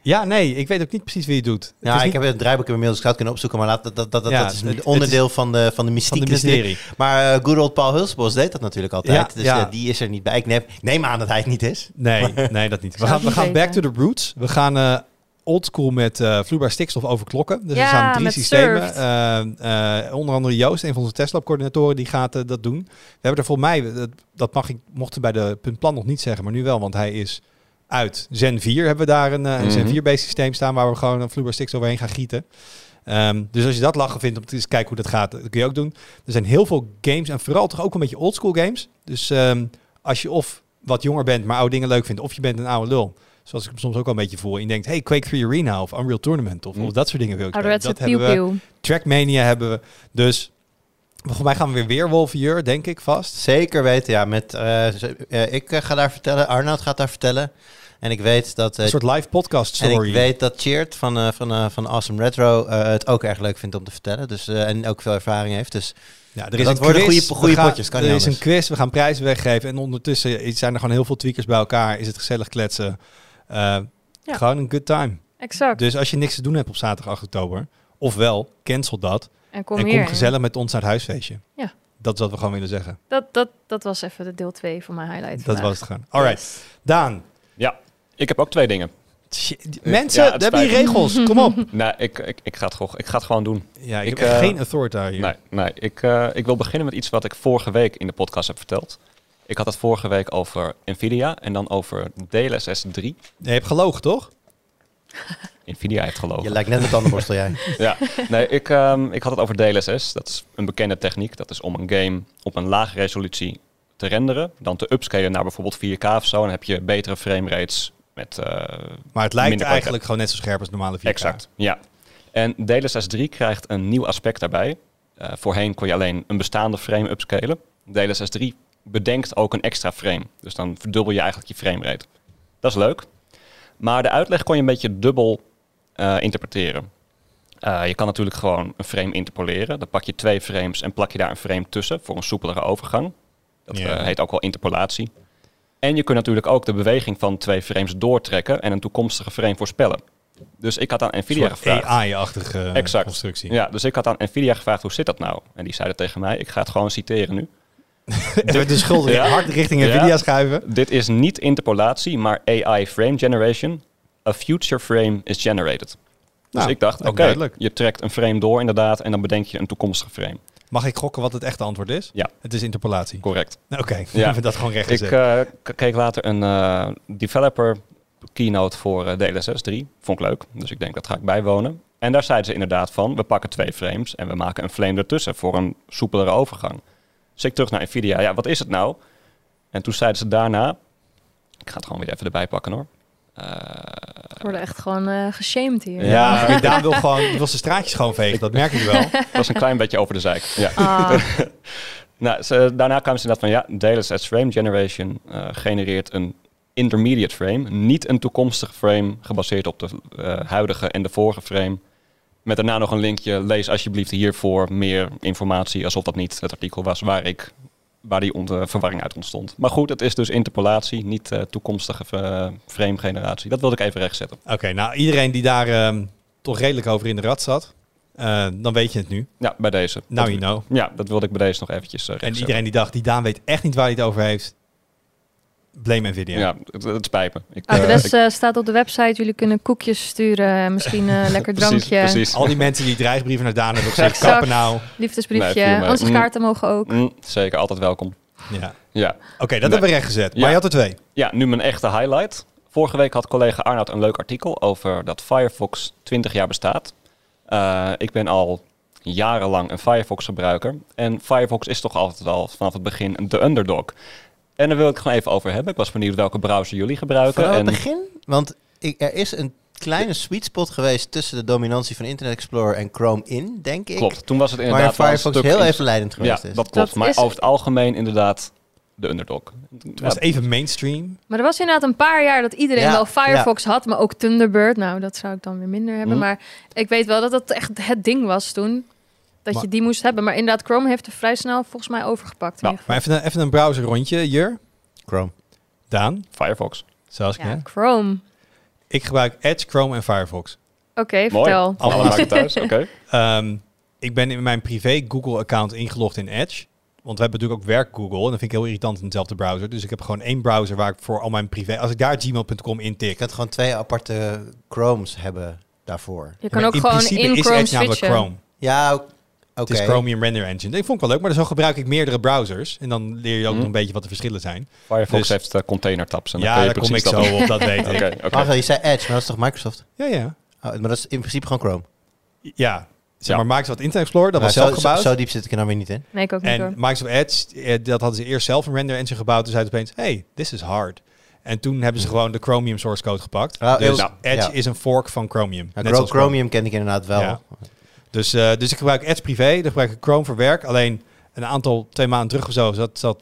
Ja, nee, ik weet ook niet precies wie het doet. Ja, ik niet heb het draaiboek inmiddels zout kunnen opzoeken, maar laat, dat, dat, dat, Ja, dat is het- onderdeel van de, van de van mystiek. de dus dit- mysterie. Maar good old Paul Hulsbos deed dat natuurlijk altijd. Ja, dus ja. eh, die is er niet bij. Ik neem, aan dat hij het niet is. Nee, nee, dat niet. We gaan, we gaan back to the roots. We gaan eh oldschool met eh vloeibaar stikstof overklokken. Dus Ja, er staan drie met systemen. Onder andere Joost, een van onze Tesla-coördinatoren, die gaat dat doen. We hebben er volgens mij, dat, dat mag ik, mochten bij de punt plan nog niet zeggen, maar nu wel, want hij is uit. Zen 4 hebben we daar een, eh, een Zen Mhm. 4-based systeem staan waar we gewoon een vloeibaar overheen gaan gieten. Ehm, dus als je dat lachen vindt om te eens kijken hoe dat gaat, dat kun je ook doen. Er zijn heel veel games en vooral toch ook een beetje oldschool games. Dus ehm, als je of wat jonger bent, maar oude dingen leuk vindt, of je bent een oude lul. Zoals ik hem soms ook wel een beetje voel. En je denkt, hey, Quake 3 Arena of Unreal Tournament of, Mm. of dat soort dingen wil ik spelen. Ouderwetse Dat hebben we. Trackmania hebben we. Dus volgens mij gaan we weer Weerwolf hier, denk ik, vast. Zeker weten, ja. Met, eh, eh, ik ga daar vertellen, Arnoud gaat daar vertellen. En ik weet dat... eh, Een soort live podcast en story. ik weet dat Cheert van, eh, van, eh, van Awesome Retro eh, het ook erg leuk vindt om te vertellen. Dus, eh, en ook veel ervaring heeft. Dus ja, er dat is een worden quiz. goede- goede We gaan- potjes, kan Er is een quiz, we gaan prijzen weggeven. En ondertussen zijn er gewoon heel veel tweakers bij elkaar. Is het gezellig kletsen. Eh, Ja. Gewoon een good time. Exact. Dus als je niks te doen hebt op zaterdag 8 oktober, ofwel cancel dat en kom en hier. kom gezellig met ons naar het huisfeestje. Ja. Dat is wat we gewoon willen zeggen. Dat, dat, dat was even de deel 2 van mijn highlight. Dat vandaag. was het gewoon. Alright. Yes. Daan. Ik heb ook twee dingen. Shit, Mensen, Ja, het hebben spijt regels. Kom op. Nee, ik, ik, ik, ga het gewoon, ik ga het gewoon doen. Ja, ik, Ik, heb eh, geen authority hier. Nee, nee ik, eh, ik wil beginnen met iets wat ik vorige week in de podcast heb verteld. Ik had het vorige week over Nvidia en dan over DLSS 3. Je hebt gelogen, toch? Nvidia heeft gelogen. je lijkt net een tandenborstel jij. Ja, nee, ik, ehm, ik had het over DLSS. Dat is een bekende techniek. Dat is om een game op een lage resolutie te renderen. Dan te upscalen naar bijvoorbeeld 4K of zo. En dan heb je betere frame rates met... eh, Maar het lijkt eigenlijk gewoon net zo scherp als normale 4K. Exact, ja. En DLSS 3 krijgt een nieuw aspect daarbij. Eh, voorheen kon je alleen een bestaande frame upscalen. DLSS 3 bedenkt ook een extra frame. Dus dan verdubbel je eigenlijk je framerate. Dat is leuk. Maar de uitleg kon je een beetje dubbel eh, interpreteren. Je kan natuurlijk gewoon een frame interpoleren. Dan pak je twee frames en plak je daar een frame tussen voor een soepelere overgang. Dat Ja. heet ook wel interpolatie. En je kunt natuurlijk ook de beweging van twee frames doortrekken en een toekomstige frame voorspellen. Dus ik had aan Een Nvidia gevraagd. AI-achtige Exact. constructie. Ja, dus ik had aan Nvidia gevraagd hoe zit dat nou? En die zeiden tegen mij, ik ga het gewoon citeren nu. de schuld Ja. hard richting Ja. Nvidia schuiven. Dit is niet interpolatie, maar AI frame generation. A future frame is generated. Dus Nou, ik dacht, oké, je trekt een frame door inderdaad en dan bedenk je een toekomstige frame. Mag ik gokken wat het echte antwoord is? Ja. Het is interpolatie. Correct. Nou, Oké, Ja. hebben we dat gewoon recht Ik gezet. eh, keek later een eh, developer keynote voor eh, DLSS 3. Vond ik leuk, dus ik denk dat ga ik bijwonen. En daar zeiden ze inderdaad van, we pakken twee frames en we maken een frame ertussen voor een soepelere overgang. Dus ik terug naar Nvidia, ja, wat is het nou? En toen zeiden ze daarna, ik ga het gewoon weer even erbij pakken hoor. Eh, We worden echt gewoon eh geshamed hier. ja, maar Daan wil gewoon wil zijn straatjes gewoon vegen. Dat merk ik wel. dat was een klein beetje over de zeik. Ja. Ah, Nou, ze, daarna kwamen ze inderdaad van ja, DLSS frame generation eh, genereert een intermediate frame. Niet een toekomstige frame gebaseerd op de eh, huidige en de vorige frame. Met daarna nog een linkje. Lees alsjeblieft hiervoor meer informatie. Alsof dat niet het artikel was waar, ik, waar die eh, verwarring uit ontstond. Maar goed, het is dus interpolatie, niet eh, toekomstige eh, frame generatie. Dat wilde ik even rechtzetten. Oké, nou iedereen die daar ehm, toch redelijk over in de rat zat, dan weet je het nu. Ja, bij deze. Now Dat- you know. Ja, dat wilde ik bij deze nog eventjes En iedereen die dacht, die Daan weet echt niet waar hij het over heeft, blame Nvidia. Ja, het, het spijt me. Ik, eh, Adres ik- eh, staat op de website. Jullie kunnen koekjes sturen. Misschien een lekker precies, drankje. precies. Al die mensen die dreigbrieven naar Daan hebben gezegd, kappen nou. Liefdesbriefje. Nee, viel mee. Ansichtkaarten mogen ook. Mm, zeker, altijd welkom. Ja. Ja. Oké, dat Nee. hebben we rechtgezet. Maar Ja. je had er twee. ja, nu mijn echte highlight. Vorige week had collega Arnoud een leuk artikel over dat Firefox 20 jaar bestaat. Eh, ik ben al jarenlang een Firefox gebruiker. En Firefox is toch altijd al vanaf het begin de underdog. En daar wil ik het gewoon even over hebben. Ik was benieuwd welke browser jullie gebruiken. Vanaf het en begin, want ik, er is een kleine sweet spot geweest tussen de dominantie van Internet Explorer en Chrome in, denk ik. klopt, toen was het inderdaad Firefox stuk heel even leidend Ja, geweest is. dat klopt. Dat maar is- over het algemeen inderdaad de underdog. Het was even mainstream. Maar er was inderdaad een paar jaar dat iedereen Ja, wel Firefox had, maar ook Thunderbird. Nou, dat zou ik dan weer minder hebben. Hm. Maar ik weet wel dat dat echt het ding was toen. Dat Maar- je die moest hebben. Maar inderdaad, Chrome heeft er vrij snel volgens mij overgepakt. geval. Maar even een, even een browser rondje, Jur. Chrome. Daan, Firefox. zoals ik Ja? Chrome. Ik gebruik Edge, Chrome en Firefox. Oké, vertel. Alle maken thuis, oké. Ehm, ik ben in mijn privé Google-account ingelogd in Edge. Want we hebben natuurlijk ook werk Google. En dat vind ik heel irritant in dezelfde browser. Dus ik heb gewoon één browser waar ik voor al mijn privé... Als ik daar gmail.com Je intik... kunt gewoon twee aparte Chromes hebben daarvoor. Je kan ook in gewoon in is Chrome Edge namelijk switchen. Chrome. Ja. Het is Chromium Render Engine. Dat vond ik wel leuk, maar zo gebruik ik meerdere browsers. En dan leer je ook Mhm. nog een beetje wat de verschillen zijn. Firefox Dus- heeft uh, container tabs. En dan ja, kun je daar kom ik precies zo dat- op, dat weet ik. Wacht, je zei Edge, maar dat is toch Microsoft? Ja, ja. Oh, maar dat is in principe gewoon Chrome. Ja, zeg Ja. maar Microsoft Internet Explorer, dat Maar was zelf zo, gebouwd. Zo, zo diep zit ik er nou weer niet in. Nee, ik ook niet en hoor. Microsoft Edge, eh, dat hadden ze eerst zelf een render engine gebouwd. Toen zeiden ze opeens, hey, this is hard. En toen hebben ze gewoon de Chromium source code gepakt. Ah, dus ja. Edge Ja. is een fork van Chromium. Nou, net Chro- zoals Chrome. Chromium ken ik inderdaad wel. Ja. Dus, eh, dus ik gebruik Edge privé, dan gebruik ik Chrome voor werk. Alleen een aantal, twee maanden terug of zo, zat, zat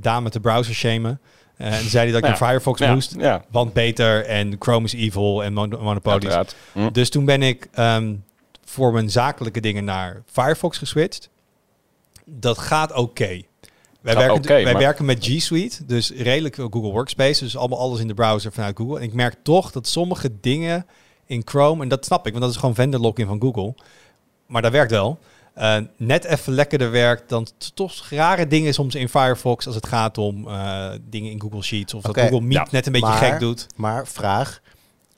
Daan met de browser shamen. Eh, en zei hij dat ik Ja. naar Firefox Ja, moest. ja, Want beter en Chrome is evil en mon monopolies. Hm. Dus toen ben ik ehm, voor mijn zakelijke dingen naar Firefox geswitcht. Dat gaat oké. Wij, Gaat werken, wij maar- werken met G Suite, dus redelijk Google Workspace. Dus allemaal alles in de browser vanuit Google. En ik merk toch dat sommige dingen in Chrome, en dat snap ik, want dat is gewoon vendor login van Google. Maar dat werkt wel. eh, net even lekkerder werkt dan toch rare dingen soms in Firefox als het gaat om eh, dingen in Google Sheets. Of dat Google Meet ja. net een beetje Maar- gek doet. Maar vraag,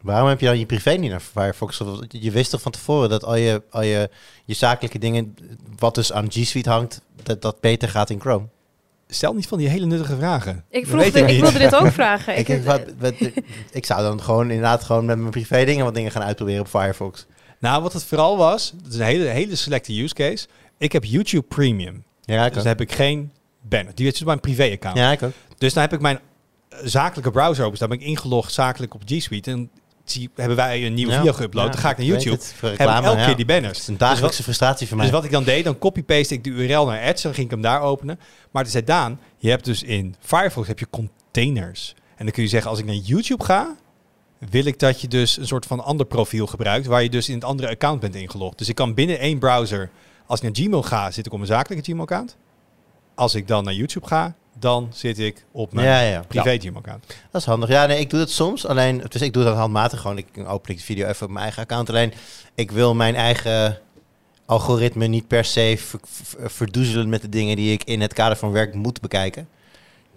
waarom heb je dan je privé niet naar Firefox? Of- Je wist toch van tevoren dat al je, al je, je zakelijke dingen, wat dus aan G Suite hangt, dat dat beter gaat in Chrome? Stel niet van die hele nuttige vragen. Ik, vroeg dit- ik wilde dit ook vragen. Ik, wat- ik zou dan gewoon inderdaad gewoon met mijn privé dingen wat dingen gaan uitproberen op Firefox. Nou, wat het vooral was, het is een hele, hele selecte use case. Ik heb YouTube Premium. Ja, ik Dus dan heb ik geen banner. Die is dus mijn privé-account. Ja, ik ook. Dus dan heb ik mijn eh, zakelijke browser open. staan. ben ik ingelogd zakelijk op G Suite. En zie, hebben wij een nieuwe Ja. video geüpload. Ja, dan ga ik naar YouTube. het, Heb ik reclame, elke ja. keer die Het banners. is een Dus wat, dagelijkse frustratie voor mij. dus wat ik dan deed, dan copy-paste ik de URL naar Edge. Dan ging ik hem daar openen. Maar toen zei Daan, je hebt dus in Firefox heb je containers. En dan kun je zeggen, als ik naar YouTube ga, wil ik dat je dus een soort van ander profiel gebruikt, waar je dus in het andere account bent ingelogd. Dus ik kan binnen één browser, als ik naar Gmail ga, zit ik op mijn zakelijke Gmail-account. Als ik dan naar YouTube ga, dan zit ik op mijn ja, ja, privé Gmail-account. dat is handig. Ja, nee, ik doe dat soms. Alleen, dus ik doe dat handmatig gewoon. Ik open ik de video even op mijn eigen account. Alleen, ik wil mijn eigen algoritme niet per se ver- ver- verdoezelen met de dingen die ik in het kader van werk moet bekijken.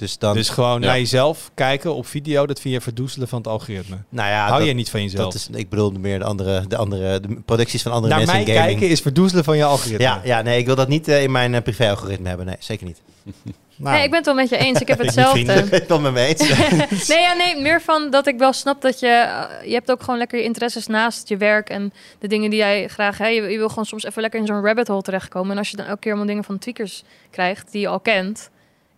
Dus dan, Dus gewoon Ja. naar jezelf kijken op video, dat vind je verdoezelen van het algoritme. nou ja, Hou dat, je niet van jezelf? dat is, ik bedoel meer de andere, de andere de producties van andere naar mensen mij in gaming. kijken is verdoezelen van je algoritme. Ja, ja, nee, ik wil dat niet eh, in mijn eh, privé-algoritme hebben. Nee, zeker niet. Nou, Nee, ik ben het wel met je eens. Ik heb hetzelfde. Ik ben het wel met me eens. nee, ja, nee, meer van dat ik wel snap dat je... eh, je hebt ook gewoon lekker je interesses naast je werk en de dingen die jij graag... Hè, je, je wil gewoon soms even lekker in zo'n rabbit hole terechtkomen. En als je dan elke keer allemaal dingen van tweakers krijgt die je al kent...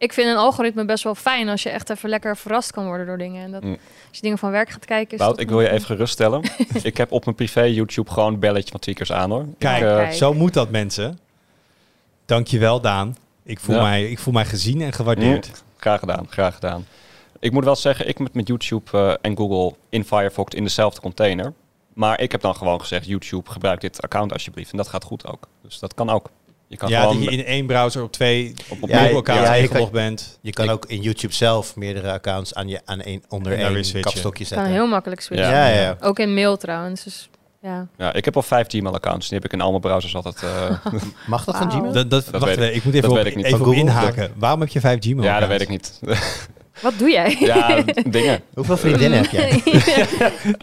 Ik vind een algoritme best wel fijn als je echt even lekker verrast kan worden door dingen. En dat, Mm. als je dingen van werk gaat kijken... Is Wout, ik wil je even geruststellen. ik heb op mijn privé YouTube gewoon een belletje van tweakers aan hoor. Kijk, Ik, eh, Kijk. zo moet dat mensen. Dankjewel Daan. Ik voel, Ja. mij, ik voel mij gezien en gewaardeerd. Mm, graag gedaan, graag gedaan. Ik moet wel zeggen, ik moet met YouTube eh, en Google in Firefox in dezelfde container. Maar ik heb dan gewoon gezegd, YouTube, gebruik dit account alsjeblieft. En dat gaat goed ook. Dus dat kan ook. Je kan Ja, gewoon dat je in één browser op twee op, op Ja, ingelogd kan- bent. Je kan Ik- ook in YouTube zelf meerdere accounts aan je, aan één, onder één kapstokje kan zetten. heel makkelijk switchen. Ja, ja, ja. Ook in mail trouwens. Dus ja. Ja, ik heb al vijf Gmail-accounts. Die heb ik in al mijn browsers altijd. eh, Mag dat van. Gmail? Dat, dat, wacht weet ik- ik moet even, dat op, weet ik niet. even op inhaken. Waarom heb je vijf Gmail? ja, dat weet ik niet. Wat doe jij? ja, dingen. Hoeveel vriendinnen heb jij?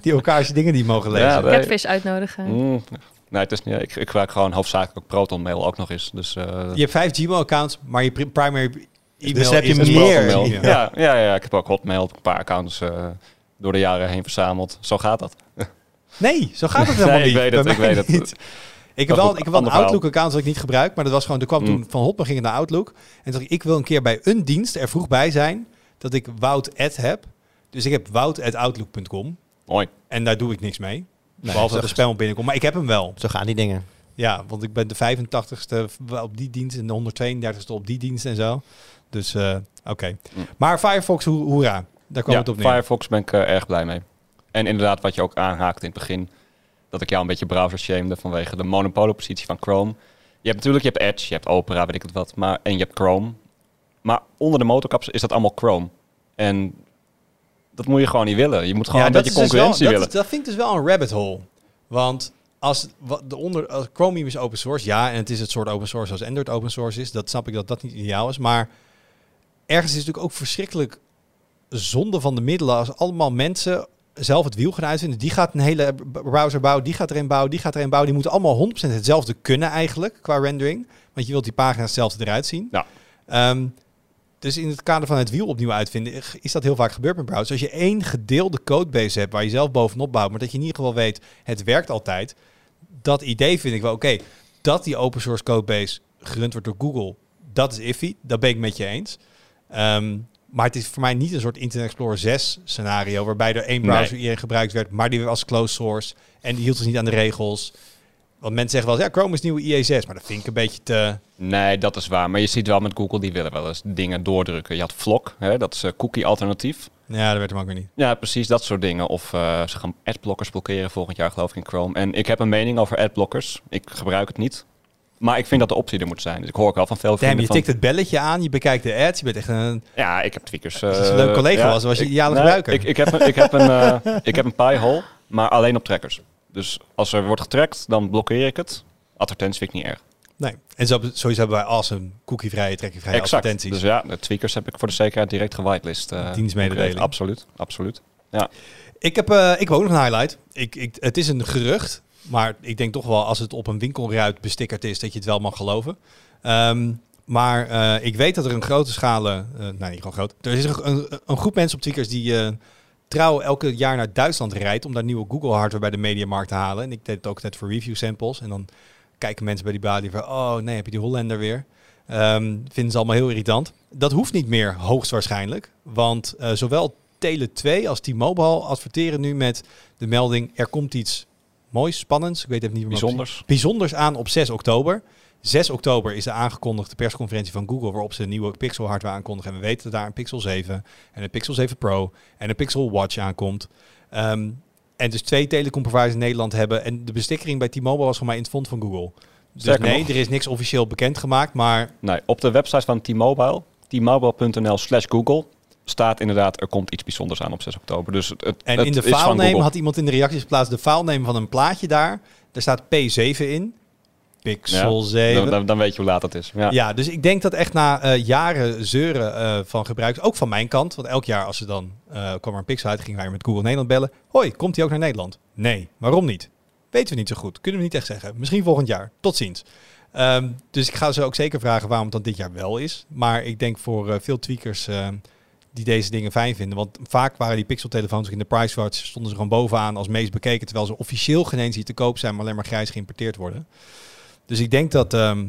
Die elkaars dingen die mogen lezen. Ja, Ja, nee. Catfish uitnodigen. Mm, nee, het is niet, ik, ik gebruik gewoon hoofdzakelijk ook Proton Mail ook nog eens. Dus, eh, Je hebt vijf Gmail-accounts, maar je pri- primary e-mail Dus heb je is dus meer. Mail. Ja, ja, ja, ik heb ook Hotmail, een paar accounts eh, door de jaren heen verzameld. Zo gaat dat. Nee, zo gaat het helemaal Nee, ik niet. weet het, ik weet het. niet. Ik heb wel, ik heb wel een. Outlook-account dat ik niet gebruik, maar dat was gewoon, er kwam Mm. toen van Hotmail ging het naar Outlook. En toen dacht ik, ik wil een keer bij een dienst er vroeg bij zijn dat ik Wout heb. Dus ik heb wout@outlook.com Mooi. en daar doe ik niks mee. Nee, behalve dat de spam op binnenkomt. Maar ik heb hem wel. Zo gaan die dingen. Ja, want ik ben de 85ste op die dienst en de 132ste op die dienst en zo. Dus eh, oké. Mm. Maar Firefox, ho hoera. Daar kwam Ja, het op neer. Firefox ben ik eh, erg blij mee. En inderdaad, wat je ook aanhaakte in het begin, dat ik jou een beetje browser shamede vanwege de monopoliepositie van Chrome. Je hebt natuurlijk, je hebt Edge, je hebt Opera, weet ik het wat, maar, en je hebt Chrome. Maar onder de motorkapsel is dat allemaal Chrome. En dat moet je gewoon niet willen. Je moet gewoon een dat beetje dus wel- concurrentie dat, willen. is- dat vind ik dus wel een rabbit hole. Want als, de onder, als Chromium is open source, ja, en het is het soort open source als Android open source is. Dat snap ik dat dat niet ideaal is. Maar ergens is het natuurlijk ook verschrikkelijk zonde van de middelen als allemaal mensen zelf het wiel gaan uitvinden. Die gaat een hele browser bouwen, die gaat erin bouwen, die gaat erin bouwen. Die moeten allemaal 100% hetzelfde kunnen eigenlijk qua rendering. Want je wilt die pagina's hetzelfde eruit zien. Ja. Ehm, dus in het kader van het wiel opnieuw uitvinden, is dat heel vaak gebeurd met browsers. Als je één gedeelde codebase hebt waar je zelf bovenop bouwt, maar dat je in ieder geval weet, het werkt altijd. Dat idee vind ik wel oké. Dat die open source codebase gerund wordt door Google, dat is iffy. Dat ben ik met je eens. Ehm, maar het is voor mij niet een soort Internet Explorer 6 scenario, waarbij er één browser Nee. gebruikt werd, maar die was closed source en die hield zich niet aan de regels. Want mensen zeggen wel, eens, ja, Chrome is nieuwe IE6, maar dat vind ik een beetje te... Nee, dat is waar. Maar je ziet wel met Google, die willen wel eens dingen doordrukken. Je had Vlog, hè, dat is een cookie alternatief. Ja, dat werd hem ook weer niet. Ja, precies dat soort dingen. Of eh, ze gaan adblockers blokkeren volgend jaar, geloof ik, in Chrome. En ik heb een mening over adblockers. Ik gebruik het niet. Maar ik vind dat de optie er moet zijn. Dus ik hoor ook wel van veel Damn, vrienden je van... tikt het belletje aan, je bekijkt de ads, je bent echt een... Ja, ik heb tweakers. Je eh, een leuk collega ja, was, was je ideale nee, gebruiker. Ik, ik, heb een, ik, heb een, eh, ik heb een piehole, maar alleen op trackers. Dus als er wordt getrackt, dan blokkeer ik het. Advertenties vind ik niet erg. Nee. En zo, sowieso hebben wij awesome cookievrije, trekkingvrije exact. advertenties. Dus ja, de tweakers heb ik voor de zekerheid direct gewitelist. eh, Dienstmededeling. Absoluut, absoluut. Ik, heb, eh, ik ook nog een highlight. Ik, ik, het is een gerucht, maar ik denk toch wel als het op een winkelruit bestickerd is, dat je het wel mag geloven. Ehm, maar eh, ik weet dat er een grote schale, nou niet gewoon groot, er is een, een, een groep mensen op Tweakers die trouw elke jaar naar Duitsland rijdt om daar nieuwe Google hardware bij de Mediamarkt te halen. En ik deed het ook net voor review samples. En dan kijken mensen bij die balie van, oh nee, heb je die Hollander weer? Ehm, vinden ze allemaal heel irritant. Dat hoeft niet meer, hoogstwaarschijnlijk. Want eh, zowel Tele2 als T-Mobile adverteren nu met de melding... er komt iets moois, spannends, ik weet even niet meer Bijzonders. bijzonders aan op 6 oktober. 6 oktober is de aangekondigde persconferentie van Google waarop ze een nieuwe Pixel hardware aankondigen. En we weten dat daar een Pixel 7 en een Pixel 7 Pro en een Pixel Watch aankomt. Ehm, en dus twee telecomproviders in Nederland hebben. En de bestikkering bij T-Mobile was gewoon maar in het fond van Google. Dus Sterker nee, nog. er is niks officieel bekendgemaakt, maar Nee, op de website van T-Mobile, t-mobile.nl slash Google, staat inderdaad, er komt iets bijzonders aan op 6 oktober. Dus het, het, En in de Google. had iemand in de reacties geplaatst de filename van een plaatje daar. Daar staat P7 in. Pixel Ja, 7. Dan, dan, dan weet je hoe laat het is. Ja. Ja. dus ik denk dat echt na eh, jaren zeuren eh, van gebruikers, ook van mijn kant, want elk jaar als ze dan eh kwam er een Pixel uit, gingen wij met Google Nederland bellen. Hoi, komt hij ook naar Nederland? Nee, waarom niet? Weten we niet zo goed. Kunnen we niet echt zeggen. Misschien volgend jaar. Tot ziens. Ehm, dus ik ga ze ook zeker vragen waarom het dan dit jaar wel is. Maar ik denk voor veel tweakers die deze dingen fijn vinden. Want vaak waren die Pixel-telefoons in de price watch stonden ze gewoon bovenaan als meest bekeken. Terwijl ze officieel geen eens hier te koop zijn, maar alleen maar grijs geïmporteerd worden. Dus ik denk dat, ehm,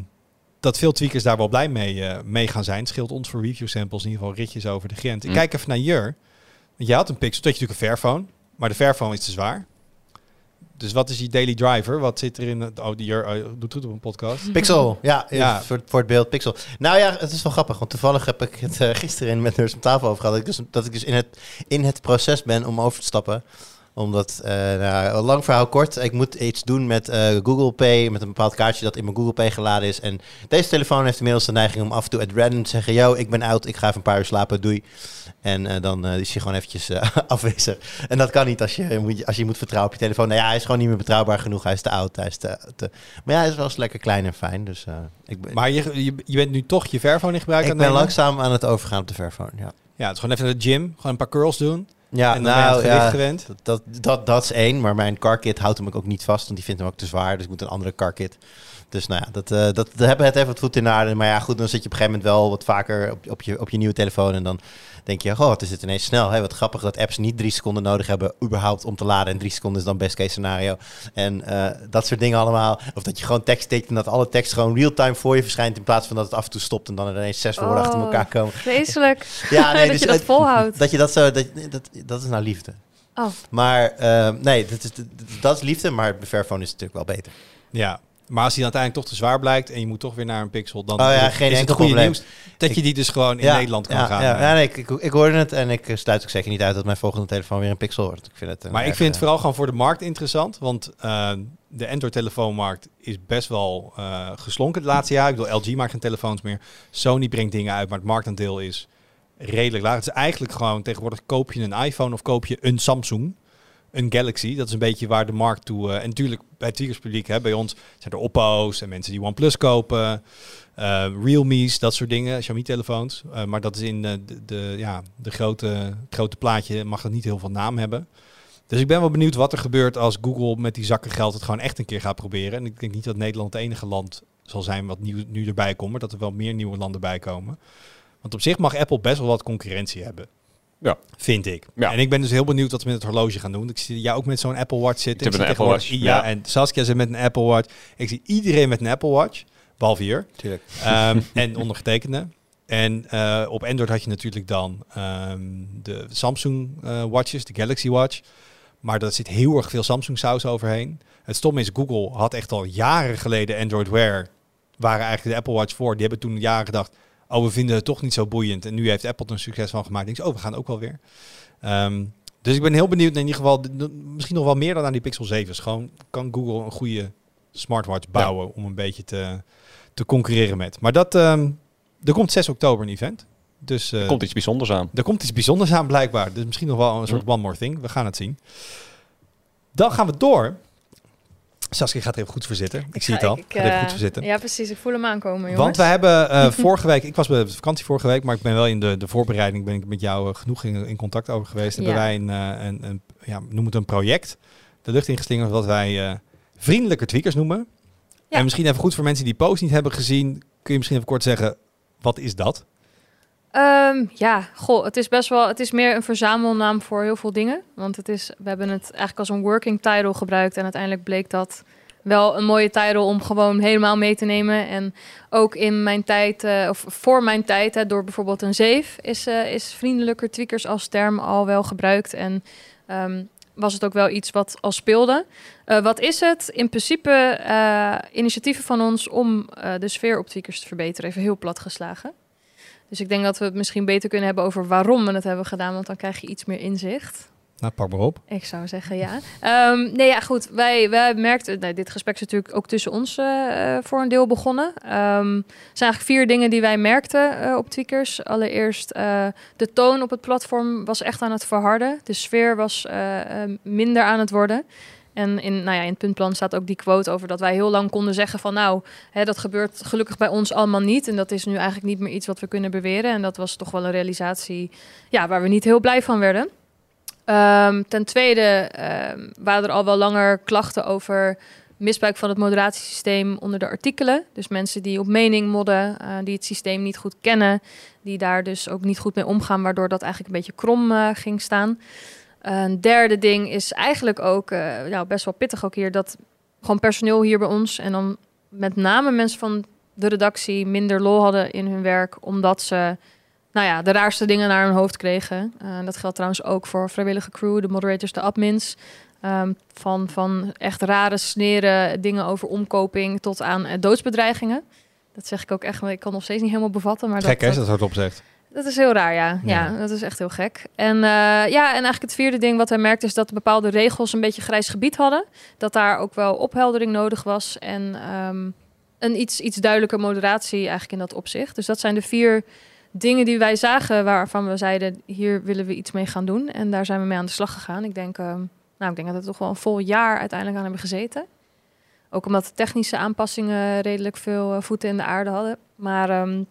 dat veel tweakers daar wel blij mee, eh, mee gaan zijn. Het scheelt ons voor review samples in ieder geval ritjes over de grens. Ik Mm. kijk even naar Jur. Want jij had een Pixel, dat je natuurlijk een Fairphone. Maar de Fairphone is te zwaar. Dus wat is je daily driver? Wat zit er in het... Oh, die oh, doet goed op een podcast. Pixel, ja, Ja. Voor, voor het beeld Pixel. Nou ja, het is wel grappig, want toevallig heb ik het eh, gisteren met Nurs op tafel over gehad. Dat ik dus, dat ik dus in, het, in het proces ben om over te stappen. Omdat, eh nou, lang verhaal kort, ik moet iets doen met eh, Google Pay, met een bepaald kaartje dat in mijn Google Pay geladen is. En deze telefoon heeft inmiddels de neiging om af en toe at random te zeggen, yo, ik ben oud, ik ga even een paar uur slapen, doei. En eh, dan is hij gewoon eventjes afwezig. En dat kan niet als je, moet- als je moet vertrouwen op je telefoon. Nou ja, hij is gewoon niet meer betrouwbaar genoeg. Hij is te oud. Hij is te, te... Maar ja, hij is wel eens lekker klein en fijn. Dus ik, ben, Maar je, je, je bent nu toch je Fairphone in gebruik aan ik ben langzaam aan het overgaan op de Fairphone. Ja, Ja, het is gewoon even naar de gym. Gewoon een paar curls doen. Ja en dan ben je aan het gewicht gewend. Dat, dat, dat, dat is één. Maar mijn carkit houdt hem ook niet vast. Want die vindt hem ook te zwaar. Dus ik moet een andere carkit. Dus nou ja, dat, eh dat, dat hebben het even wat voet in de aarde. Maar ja, goed, dan zit je op een gegeven moment wel wat vaker op, op, je, op je nieuwe telefoon. En dan denk je, goh, wat is dit ineens snel. Hè? Wat grappig dat apps niet drie seconden nodig hebben überhaupt om te laden. En drie seconden is dan best case scenario. En eh, dat soort dingen allemaal. Of dat je gewoon tekst tikt en dat alle tekst gewoon real-time voor je verschijnt. In plaats van dat het af en toe stopt en dan er ineens zes woorden achter Oh. elkaar komen. Vreselijk. Ja, nee, dat dus je dat het- volhoudt. Dat je dat zo, dat, dat, dat is nou liefde. Oh. Maar eh, nee, dat is, dat is liefde, maar de Fairphone is natuurlijk wel beter. Ja. Maar als die dan uiteindelijk toch te zwaar blijkt en je moet toch weer naar een Pixel, dan Oh ja, geen is het enkel goede probleem. nieuws dat je die dus gewoon in Ja, Nederland kan ja, gaan. Ja, eh. ja nee, ik, ik, ik hoorde het en ik eh, sluit ook zeker niet uit dat mijn volgende telefoon weer een Pixel wordt. Ik vind het, Maar ik vind het eh, vooral gewoon voor de markt interessant. Want de Android-telefoonmarkt is best wel geslonken het laatste jaar. Ik bedoel, LG maakt geen telefoons meer. Sony brengt dingen uit, maar het marktaandeel is redelijk laag. Het is eigenlijk gewoon tegenwoordig koop je een iPhone of koop je een Samsung. Een Galaxy, dat is een beetje waar de markt toe... eh, en natuurlijk bij het Tweakers-publiek, hè, bij ons zijn er Oppo's en mensen die OnePlus kopen. eh Realme's, dat soort dingen, Xiaomi-telefoons. Eh, maar dat is in de, de, ja, de grote, grote plaatje, mag dat niet heel veel naam hebben. Dus ik ben wel benieuwd wat er gebeurt als Google met die zakken geld het gewoon echt een keer gaat proberen. En ik denk niet dat Nederland het enige land zal zijn wat nieuw, nu erbij komt, maar dat er wel meer nieuwe landen bij komen. Want op zich mag Apple best wel wat concurrentie hebben. Ja. Vind ik. Ja. En ik ben dus heel benieuwd wat we met het horloge gaan doen. Ik zie jou ook met zo'n Apple Watch zitten. Ik heb zie een Apple Watch, Ja, ja. en Saskia zit met een Apple Watch. Ik zie iedereen met een Apple Watch, behalve hier. Tuurlijk. Ehm, en ondergetekende. En eh, op Android had je natuurlijk dan ehm, de Samsung eh, watches, de Galaxy Watch. Maar daar zit heel erg veel Samsung saus overheen. Het stom is, Google had echt al jaren geleden Android Wear. Waren eigenlijk de Apple Watch voor. Die hebben toen jaren gedacht, oh we vinden het toch niet zo boeiend. En nu heeft Apple er een succes van gemaakt. Ik denk, oh we gaan ook wel weer. Ehm, dus ik ben heel benieuwd, in ieder geval, misschien nog wel meer dan aan die Pixel 7. Gewoon kan Google een goede smartwatch bouwen om een beetje te, te concurreren met. Maar dat, ehm, er komt 6 oktober een event. Dus eh, Er komt iets bijzonders aan. er komt iets bijzonders aan blijkbaar. Dus misschien nog wel een soort one more thing. We gaan het zien. Dan gaan we door. Saskia gaat er even goed voor zitten. Ik, zie het al. Ik, gaat even eh, goed voor zitten. Ja, precies. Ik voel hem aankomen, jongens. Want we hebben eh, vorige week, ik was bij de vakantie vorige week, maar ik ben wel in de, de voorbereiding, ben ik met jou eh, genoeg in, in contact over geweest. Hebben Ja. wij een, eh, een, een, ja, noem het een project, de lucht ingeslingerd, wat wij eh, vriendelijke tweakers noemen. Ja. En misschien even goed voor mensen die die post niet hebben gezien, kun je misschien even kort zeggen, wat is dat? Ehm, ja, goh, het is best wel, het is meer een verzamelnaam voor heel veel dingen. Want het is, we hebben het eigenlijk als een working title gebruikt en uiteindelijk bleek dat wel een mooie title om gewoon helemaal mee te nemen. En ook in mijn tijd, eh, of voor mijn tijd, hè, door bijvoorbeeld een zeef, is, eh, is vriendelijker tweakers als term al wel gebruikt. En ehm, was het ook wel iets wat al speelde. Eh, wat is het? In principe initiatieven van ons om de sfeer op tweakers te verbeteren. Even heel plat geslagen. Dus ik denk dat we het misschien beter kunnen hebben over waarom we het hebben gedaan, want dan krijg je iets meer inzicht. Nou, pak maar op. Ik zou zeggen ja. Ehm, nee, ja, goed. Wij, wij merkten, nou, dit gesprek is natuurlijk ook tussen ons eh, voor een deel begonnen. Ehm, er zijn eigenlijk vier dingen die wij merkten eh, op Tweakers. Allereerst, eh, de toon op het platform was echt aan het verharden. De sfeer was minder aan het worden. En in, nou ja, in het puntplan staat ook die quote over dat wij heel lang konden zeggen van nou, hè, dat gebeurt gelukkig bij ons allemaal niet. En dat is nu eigenlijk niet meer iets wat we kunnen beweren. En dat was toch wel een realisatie ja, waar we niet heel blij van werden. Ehm, ten tweede ehm, waren er al wel langer klachten over misbruik van het moderatiesysteem onder de artikelen. Dus mensen die op mening modden, eh, die het systeem niet goed kennen, die daar dus ook niet goed mee omgaan, waardoor dat eigenlijk een beetje krom eh, ging staan. Een derde ding is eigenlijk ook nou, best wel pittig ook hier, dat gewoon personeel hier bij ons en dan met name mensen van de redactie minder lol hadden in hun werk, omdat ze nou ja, de raarste dingen naar hun hoofd kregen. Eh, dat geldt trouwens ook voor vrijwillige crew, de moderators, de admins. Ehm, van, van echt rare sneren dingen over omkoping tot aan eh, doodsbedreigingen. Dat zeg ik ook echt, ik kan nog steeds niet helemaal bevatten. Maar Gek hè, dat, als dat hardop zegt. Dat is heel raar, ja. ja. Ja. dat is echt heel gek. En eh, ja, en eigenlijk het vierde ding wat hij merkte is dat bepaalde regels een beetje grijs gebied hadden. Dat daar ook wel opheldering nodig was en ehm, een iets, iets duidelijker moderatie eigenlijk in dat opzicht. Dus dat zijn de vier dingen die wij zagen waarvan we zeiden, hier willen we iets mee gaan doen. En daar zijn we mee aan de slag gegaan. Ik denk, ehm, nou, ik denk dat we toch wel een vol jaar uiteindelijk aan hebben gezeten. Ook omdat de technische aanpassingen redelijk veel eh, voeten in de aarde hadden. Maar ehm,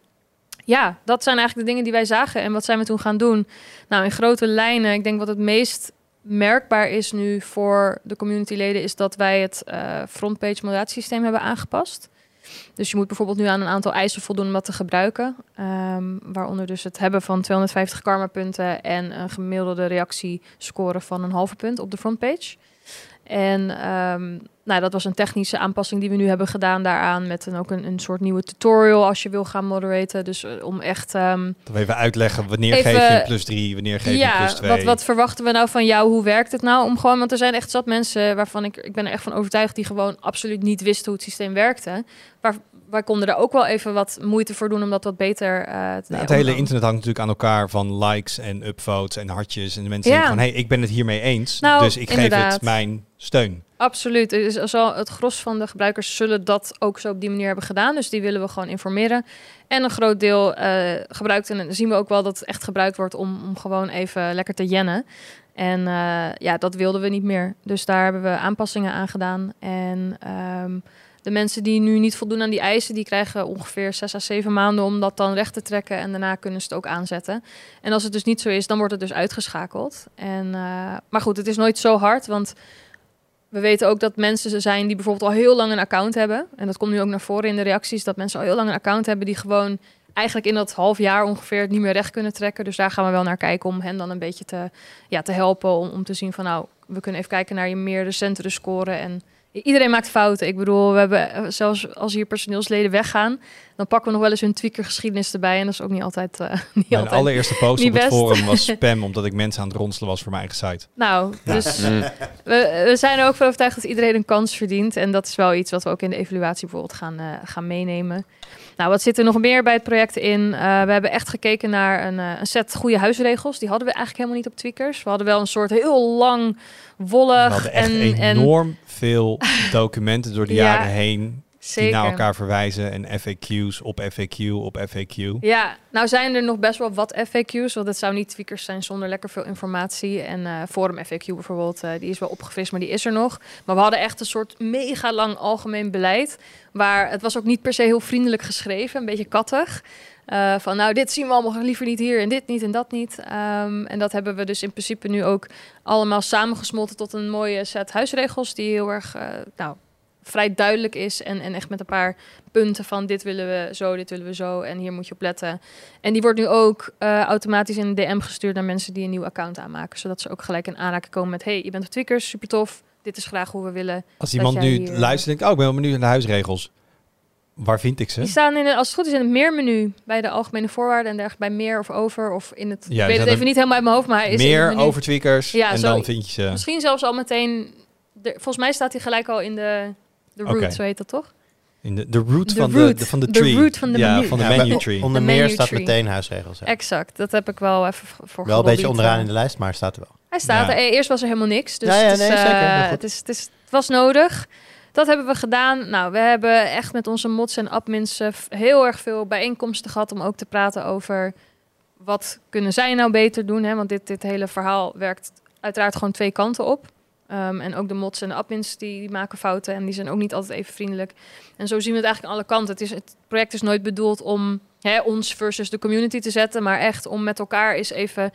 ja, dat zijn eigenlijk de dingen die wij zagen. En wat zijn we toen gaan doen? Nou, in grote lijnen, ik denk wat het meest merkbaar is nu voor de communityleden, is dat wij het eh, frontpage moderatiesysteem hebben aangepast. Dus je moet bijvoorbeeld nu aan een aantal eisen voldoen om dat te gebruiken. Ehm, waaronder dus het hebben van 250 karmapunten en een gemiddelde reactiescore van een halve punt op de frontpage. En ehm, nou, dat was een technische aanpassing die we nu hebben gedaan daaraan. Met een, ook een, een soort nieuwe tutorial als je wil gaan moderaten. Dus eh, om echt... ehm, even uitleggen, wanneer Even- geef je een plus 3, wanneer geef je plus 2. wat, wat verwachten we nou van jou? Hoe werkt het nou? Om gewoon, want er zijn echt zat mensen waarvan ik, ik ben er echt van overtuigd die gewoon absoluut niet wisten hoe het systeem werkte. Maar wij konden er ook wel even wat moeite voor doen om dat wat beter eh te Nou, het hele internet hangt natuurlijk aan elkaar van likes en upvotes en hartjes. En de mensen Ja. denken van, hé, hey, ik ben het hiermee eens, Nou, dus ik geef het mijn steun. Absoluut. Zal het gros van de gebruikers zullen dat ook zo op die manier hebben gedaan. Dus die willen we gewoon informeren. En een groot deel eh, gebruikt, en zien we ook wel dat het echt gebruikt wordt om, om gewoon even lekker te jennen. En eh, ja, dat wilden we niet meer. Dus daar hebben we aanpassingen aan gedaan. En ehm, de mensen die nu niet voldoen aan die eisen, die krijgen ongeveer zes à zeven maanden om dat dan recht te trekken. En daarna kunnen ze het ook aanzetten. En als het dus niet zo is, dan wordt het dus uitgeschakeld. En, eh, maar goed, het is nooit zo hard, want we weten ook dat mensen zijn die bijvoorbeeld al heel lang een account hebben. En dat komt nu ook naar voren in de reacties, dat mensen al heel lang een account hebben die gewoon eigenlijk in dat half jaar ongeveer het niet meer recht kunnen trekken. Dus daar gaan we wel naar kijken om hen dan een beetje te, ja, te helpen. Om, te zien van nou, we kunnen even kijken naar je meer recentere score. En iedereen maakt fouten. Ik bedoel, we hebben eh, zelfs als hier personeelsleden weggaan, dan pakken we nog wel eens hun tweakergeschiedenis erbij. En dat is ook niet altijd. eh, niet Mijn altijd allereerste post niet op het forum was spam, omdat ik mensen aan het ronselen was voor mijn eigen site. Nou, Ja. dus Mm. we, we zijn er ook van overtuigd dat iedereen een kans verdient. En dat is wel iets wat we ook in de evaluatie bijvoorbeeld gaan, eh, gaan meenemen. Nou, wat zit er nog meer bij het project in? Eh, we hebben echt gekeken naar een, eh, een set goede huisregels. Die hadden we eigenlijk helemaal niet op Tweakers. We hadden wel een soort heel lang, We wollig hadden echt en, en enorm veel documenten door de Ja, jaren heen, die zeker. naar elkaar verwijzen. En FAQ's op FAQ op FAQ. Ja, nou zijn er nog best wel wat FAQ's, want het zou niet tweakers zijn zonder lekker veel informatie. En eh Forum FAQ bijvoorbeeld, eh, die is wel opgefrist, maar die is er nog. Maar we hadden echt een soort mega lang algemeen beleid, waar het was ook niet per se heel vriendelijk geschreven, een beetje kattig. Eh, van nou, dit zien we allemaal liever niet hier en dit niet en dat niet. Ehm, en dat hebben we dus in principe nu ook allemaal samengesmolten tot een mooie set huisregels die heel erg, nou, vrij duidelijk is en, en echt met een paar punten van dit willen we zo, dit willen we zo en hier moet je op letten. En die wordt nu ook eh, automatisch in een DM gestuurd naar mensen die een nieuw account aanmaken, zodat ze ook gelijk in aanraking komen met hey, je bent op Tweakers, super tof, dit is graag hoe we willen. Als iemand nu hier- luistert en denkt, oh, ik ben wel benieuwd naar de huisregels. Waar vind ik ze? Die staan in, als het goed is, in het meermenu bij de algemene voorwaarden en dergelijke bij meer of over of in het. Ja, ik weet het even niet helemaal uit mijn hoofd, maar hij is Meer over tweakers Ja, en zo- dan vind je ze. Misschien zelfs al meteen. De, volgens mij staat hij gelijk al in de de root, Oké. zo heet dat toch? In de, de root van, root. De, de, van de De tree. root van de ja, menu. van de Ja, menu tree. Onder De meer staat tree. meteen huisregels. ja. Exact. Dat heb ik wel even voor Wel een beetje onderaan in de lijst, maar staat er wel. Hij staat Ja. er. Eh, Eerst was er helemaal niks. Dus Ja, ja, het, is, nee, zeker. eh, het, is, het, is, het was nodig. Dat hebben we gedaan. Nou, we hebben echt met onze mods en admins eh, heel erg veel bijeenkomsten gehad om ook te praten over wat kunnen zij nou beter doen. Hè? Want dit, dit hele verhaal werkt uiteraard gewoon twee kanten op. Ehm, en ook de mods en de admins die, die maken fouten en die zijn ook niet altijd even vriendelijk. En zo zien we het eigenlijk aan alle kanten. Het, is, het project is nooit bedoeld om hè, ons versus de community te zetten, maar echt om met elkaar eens even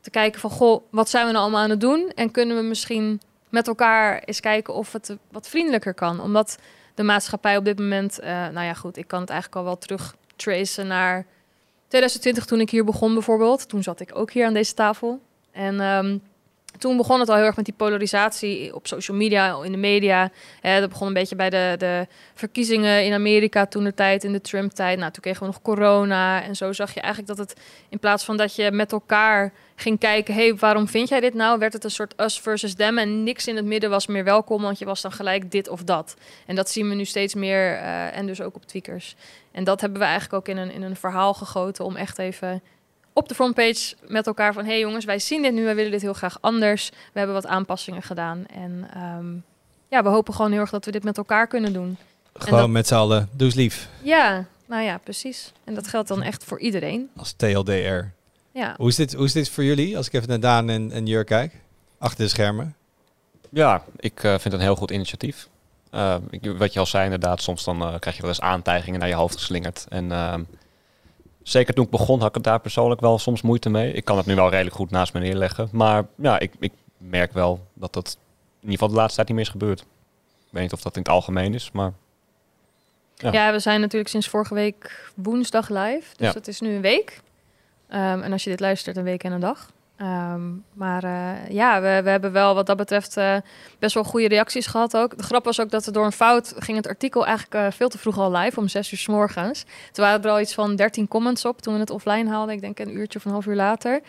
te kijken van, goh, wat zijn we nou allemaal aan het doen? En kunnen we misschien met elkaar eens kijken of het wat vriendelijker kan? Omdat de maatschappij op dit moment, eh, nou ja goed, ik kan het eigenlijk al wel terug tracen naar 2020 toen ik hier begon bijvoorbeeld. Toen zat ik ook hier aan deze tafel. En ehm, toen begon het al heel erg met die polarisatie op social media, in de media. Hè, dat begon een beetje bij de, de verkiezingen in Amerika toen de tijd, in de Trump-tijd. Nou, toen kregen we nog corona. En zo zag je eigenlijk dat het in plaats van dat je met elkaar ging kijken, hey, waarom vind jij dit nou? Werd het een soort us versus them en niks in het midden was meer welkom, want je was dan gelijk dit of dat. En dat zien we nu steeds meer eh, en dus ook op tweakers. En dat hebben we eigenlijk ook in een, in een verhaal gegoten om echt even op de frontpage met elkaar van... hey jongens, wij zien dit nu, wij willen dit heel graag anders. We hebben wat aanpassingen gedaan. En ehm, ja, we hopen gewoon heel erg dat we dit met elkaar kunnen doen. Gewoon dat- met z'n allen. Doe eens lief. Ja, nou ja, precies. En dat geldt dan echt voor iedereen. Als TLDR. Ja, Hoe is dit, hoe is dit voor jullie? Als ik even naar Daan en, en Jur kijk. Achter de schermen. Ja, ik eh, vind het een heel goed initiatief. Eh, ik, wat je al zei, inderdaad, soms dan eh, krijg je wel eens aantijgingen naar je hoofd geslingerd. En ehm, zeker toen ik begon, had ik het daar persoonlijk wel soms moeite mee. Ik kan het nu wel redelijk goed naast me neerleggen. Maar ja, ik, ik merk wel dat dat in ieder geval de laatste tijd niet meer is gebeurd. Ik weet niet of dat in het algemeen is, maar Ja. ja. we zijn natuurlijk sinds vorige week woensdag live. Dus Ja. dat is nu een week. Ehm, en als je dit luistert, een week en een dag. Ehm, maar eh, ja, we, we hebben wel wat dat betreft eh, best wel goede reacties gehad ook. De grap was ook dat er door een fout ging het artikel eigenlijk eh, veel te vroeg al live, om zes uur s morgens. Toen waren er al iets van 13 comments op toen we het offline haalden. Ik denk een uurtje of een half uur later.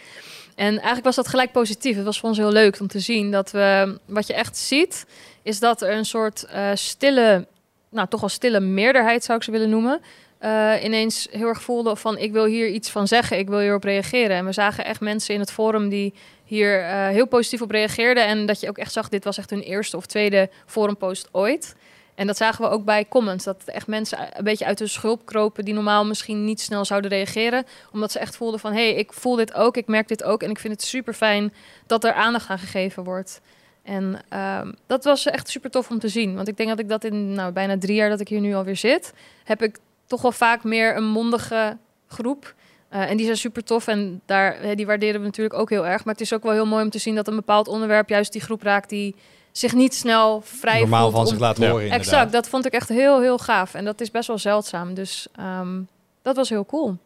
En eigenlijk was dat gelijk positief. Het was voor ons heel leuk om te zien dat we, wat je echt ziet, is dat er een soort stille, nou toch wel stille meerderheid zou ik ze willen noemen. Eh, ineens heel erg voelde van ik wil hier iets van zeggen, ik wil hierop reageren. En we zagen echt mensen in het forum die hier eh, heel positief op reageerden. En dat je ook echt zag, dit was echt hun eerste of tweede forumpost ooit. En dat zagen we ook bij comments. Dat echt mensen een beetje uit hun schulp kropen die normaal misschien niet snel zouden reageren. Omdat ze echt voelden van hé, hey, ik voel dit ook, ik merk dit ook. En ik vind het super fijn dat er aandacht aan gegeven wordt. En ehm, dat was echt super tof om te zien. Want ik denk dat ik dat in nou, bijna drie jaar dat ik hier nu alweer zit, heb ik toch wel vaak meer een mondige groep. Eh, en die zijn super tof en daar, hè, die waarderen we natuurlijk ook heel erg. Maar het is ook wel heel mooi om te zien dat een bepaald onderwerp juist die groep raakt die zich niet snel vrij Normaal voelt van om- zich laten Ja. horen inderdaad. Exact, dat vond ik echt heel, heel gaaf. En dat is best wel zeldzaam. Dus ehm, dat was heel cool.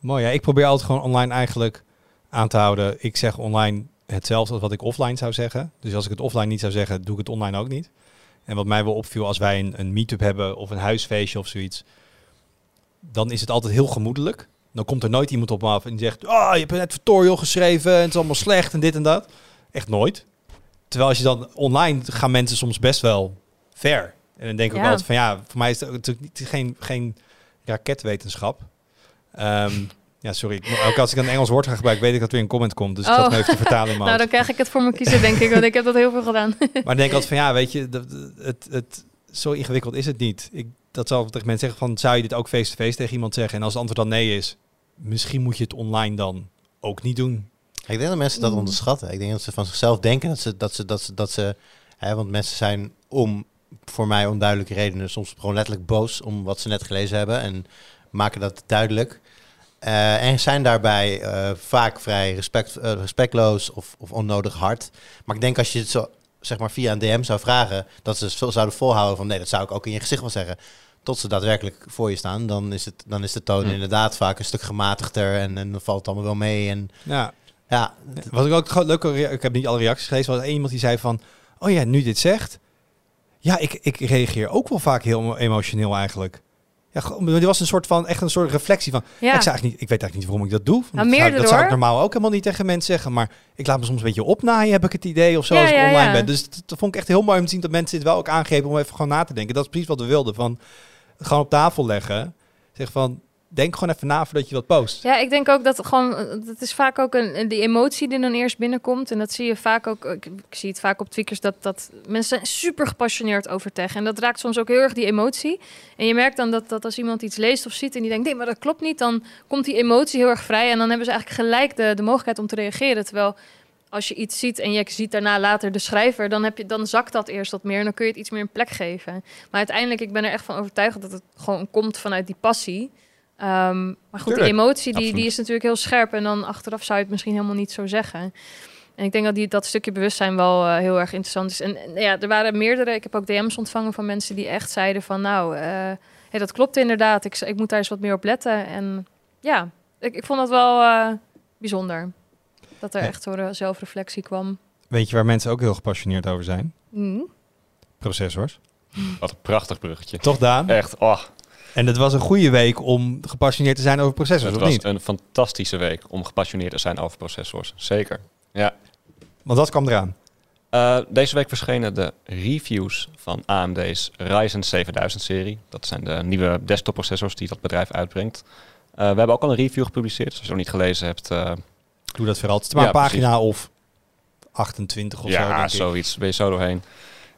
Mooi, ja. Ik probeer altijd gewoon online eigenlijk aan te houden. Ik zeg online hetzelfde als wat ik offline zou zeggen. Dus als ik het offline niet zou zeggen, doe ik het online ook niet. En wat mij wel opviel als wij een, een meetup hebben of een huisfeestje of zoiets, dan is het altijd heel gemoedelijk. Dan komt er nooit iemand op me af en die zegt, oh, je hebt net tutorial geschreven en het is allemaal slecht en dit en dat. Echt nooit. Terwijl als je dan online gaan mensen soms best wel ver. En dan denk ik ook altijd van ja, voor mij is het natuurlijk niet, geen, geen raketwetenschap. Ehm, ja, sorry. Ik Ook als ik een Engels woord ga gebruiken, weet ik dat er weer een comment komt. Dus ik Oh. het even te vertalen in mijn Nou, dan krijg ik het voor me kiezen, denk ik. Want ik heb dat heel veel gedaan. Maar ik denk altijd van ja, weet je, dat, het, het, zo ingewikkeld is het niet. Ik, dat zal tegen mensen zeggen van, zou je dit ook face-to-face tegen iemand zeggen? En als het antwoord dan nee is, misschien moet je het online dan ook niet doen. Ik denk dat mensen dat Mm. onderschatten. Ik denk dat ze van zichzelf denken dat ze, dat ze, dat ze, dat ze hè, want mensen zijn om, voor mij onduidelijke redenen, soms gewoon letterlijk boos om wat ze net gelezen hebben en maken dat duidelijk. Eh, en zijn daarbij eh, vaak vrij respect, eh, respectloos of, of onnodig hard. Maar ik denk als je het zo, zeg maar via een DM zou vragen, dat ze zo zouden volhouden van nee, dat zou ik ook in je gezicht wel zeggen. Tot ze daadwerkelijk voor je staan, dan is, het, dan is de toon inderdaad vaak een stuk gematigder en, en dan valt het allemaal wel mee. En Ja, ja, Wat ik ook rea- ik heb niet alle reacties gelezen, was iemand die zei van, oh ja, nu dit zegt, ja, ik, ik reageer ook wel vaak heel emo- emotioneel eigenlijk. Ja, die was een soort van, echt een soort reflectie van, Ja, ik, eigenlijk niet, ik weet eigenlijk niet waarom ik dat doe. Nou, dat, zou, meerdere, dat zou ik normaal ook helemaal niet tegen mensen zeggen, maar ik laat me soms een beetje opnaaien, heb ik het idee, of zo, Ja, als ik ja, online ben. Dus dat, dat vond ik echt heel mooi om te zien dat mensen dit wel ook aangeven om even gewoon na te denken. Dat is precies wat we wilden, van gewoon op tafel leggen. Zeg van, denk gewoon even na voordat je wat post. Ja, ik denk ook dat gewoon, dat is vaak ook een, die emotie die dan eerst binnenkomt. En dat zie je vaak ook, ik, ik zie het vaak op tweakers, dat, dat mensen zijn super gepassioneerd over tech. En dat raakt soms ook heel erg die emotie. En je merkt dan dat, dat als iemand iets leest of ziet en die denkt, nee, maar dat klopt niet, dan komt die emotie heel erg vrij. En dan hebben ze eigenlijk gelijk de, de mogelijkheid om te reageren. Terwijl als je iets ziet en je ziet daarna later de schrijver, dan, heb je, dan zakt dat eerst wat meer en dan kun je het iets meer een plek geven. Maar uiteindelijk, ik ben er echt van overtuigd dat het gewoon komt vanuit die passie. Ehm, maar goed, Tuurlijk, die emotie die, die is natuurlijk heel scherp en dan achteraf zou je het misschien helemaal niet zo zeggen. En ik denk dat die, dat stukje bewustzijn wel eh, heel erg interessant is. En, en ja, er waren meerdere, ik heb ook DM's ontvangen van mensen die echt zeiden van nou, eh, hey, dat klopt inderdaad, ik, ik moet daar eens wat meer op letten. En ja, ik, ik vond dat wel eh, bijzonder. Dat er Ja. echt door de zelfreflectie kwam. Weet je waar mensen ook heel gepassioneerd over zijn? Hm? Processors. Wat een prachtig bruggetje. Toch, Daan? Echt, oh, En het was een goede week om gepassioneerd te zijn over processors, het of was niet? een fantastische week om gepassioneerd te zijn over processors. Zeker. Ja. Want dat kwam eraan. Eh, deze week verschenen de reviews van AMD's Ryzen 7000 serie. Dat zijn de nieuwe desktopprocessors die dat bedrijf uitbrengt. Eh, we hebben ook al een review gepubliceerd. Dus als je nog niet gelezen hebt, eh, Doe dat vooral. Het is maar Ja, een pagina of 28 of zo, ja, denk ik. zoiets. Ben je zo doorheen.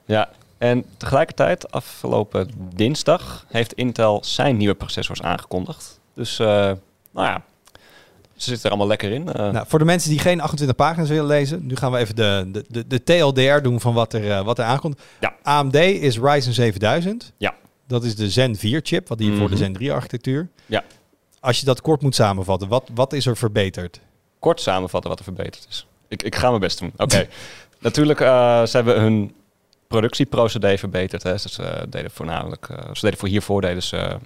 Ja, en tegelijkertijd, afgelopen dinsdag, heeft Intel zijn nieuwe processors aangekondigd. Dus, eh, nou ja, ze zitten er allemaal lekker in. Eh, Nou, voor de mensen die geen 28 pagina's willen lezen, nu gaan we even de, de, de, de TLDR doen van wat er, eh, wat er aankomt. Ja. AMD is Ryzen 7000. Ja. Dat is de Zen 4 chip, wat die voor de Mhm. Zen 3 architectuur. Ja. Als je dat kort moet samenvatten, wat, wat is er verbeterd? kort samenvatten wat er verbeterd is. Ik, ik ga mijn best doen. Oké. Natuurlijk, eh, ze hebben hun productieprocedé verbeterd. Hè. Ze eh, deden voornamelijk, eh, ze deden voor hiervoor deden ze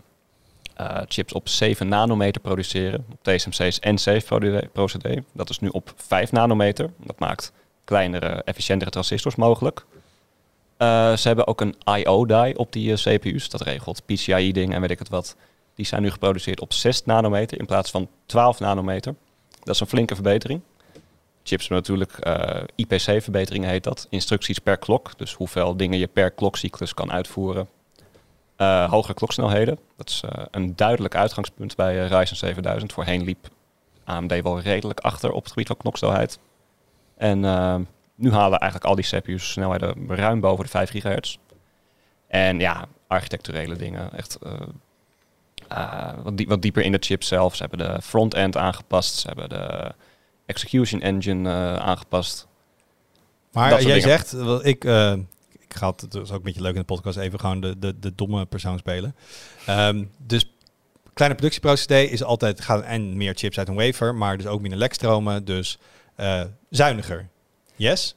eh, chips op 7 nanometer produceren. Op TSMC's N7 procedé. Dat is nu op 5 nanometer. Dat maakt kleinere, efficiëntere transistors mogelijk. Ze hebben ook een I.O.-die op die CPU's. Dat regelt PCIe-dingen en weet ik het wat. Die zijn nu geproduceerd op 6 nanometer in plaats van 12 nanometer. Dat is een flinke verbetering. Chips hebben natuurlijk eh, IPC-verbeteringen heet dat. Instructies per klok. Dus hoeveel dingen je per klokcyclus kan uitvoeren. Eh hogere kloksnelheden. Dat is eh, een duidelijk uitgangspunt bij Ryzen 7000. Voorheen liep AMD wel redelijk achter op het gebied van kloksnelheid. En nu halen eigenlijk al die CPU's snelheden ruim boven de 5 gigahertz. En ja, architecturele dingen. Echt wat, die- wat dieper in de chip zelf. Ze hebben de front-end aangepast. Ze hebben de execution engine eh, aangepast. Maar jij zegt, ik, eh, ik ga het, het is ook een beetje leuk in de podcast, even gewoon de, de, de domme persoon spelen. Ehm, dus kleine productieprocedé is altijd, gaan en meer chips uit een wafer, maar dus ook minder lekstromen, dus eh, zuiniger. Yes?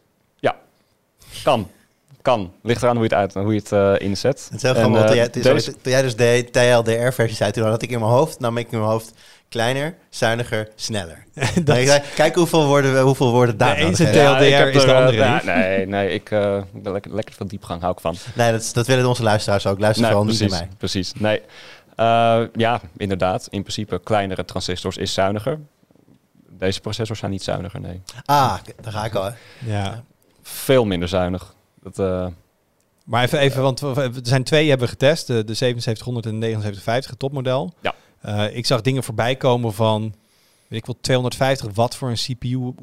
Kan. Kan. Ligt eraan hoe je het, uit, hoe je het eh, inzet. Het is heel En, eh, toen jij, deze- toen jij dus de TLDR-versie zei, toen had ik in mijn hoofd, nou ik in mijn hoofd kleiner, zuiniger, sneller. dat, Dan ik zei, kijk hoeveel woorden, hoeveel woorden daar De nodig eens een. TLDR heb is de er, eh, andere ja, niet. nee, nee, ik eh, ik ben lekker, lekker van diepgang, hou ik van. Nee, dat, is- dat willen onze luisteraars ook. Luister Nee, vooral niet precies, naar mij. precies. Nee. Eh, ja, inderdaad. In principe, kleinere transistors is zuiniger. Deze processors zijn niet zuiniger, nee. Ah, daar ga ik al. hè. ja. Veel minder zuinig. Dat, eh, Maar even, even, want er zijn twee hebben we getest, de, de 7700 en de 7950 het topmodel. Ja. Eh, ik zag dingen voorbij komen van, weet ik wel, 250 watt voor een CPU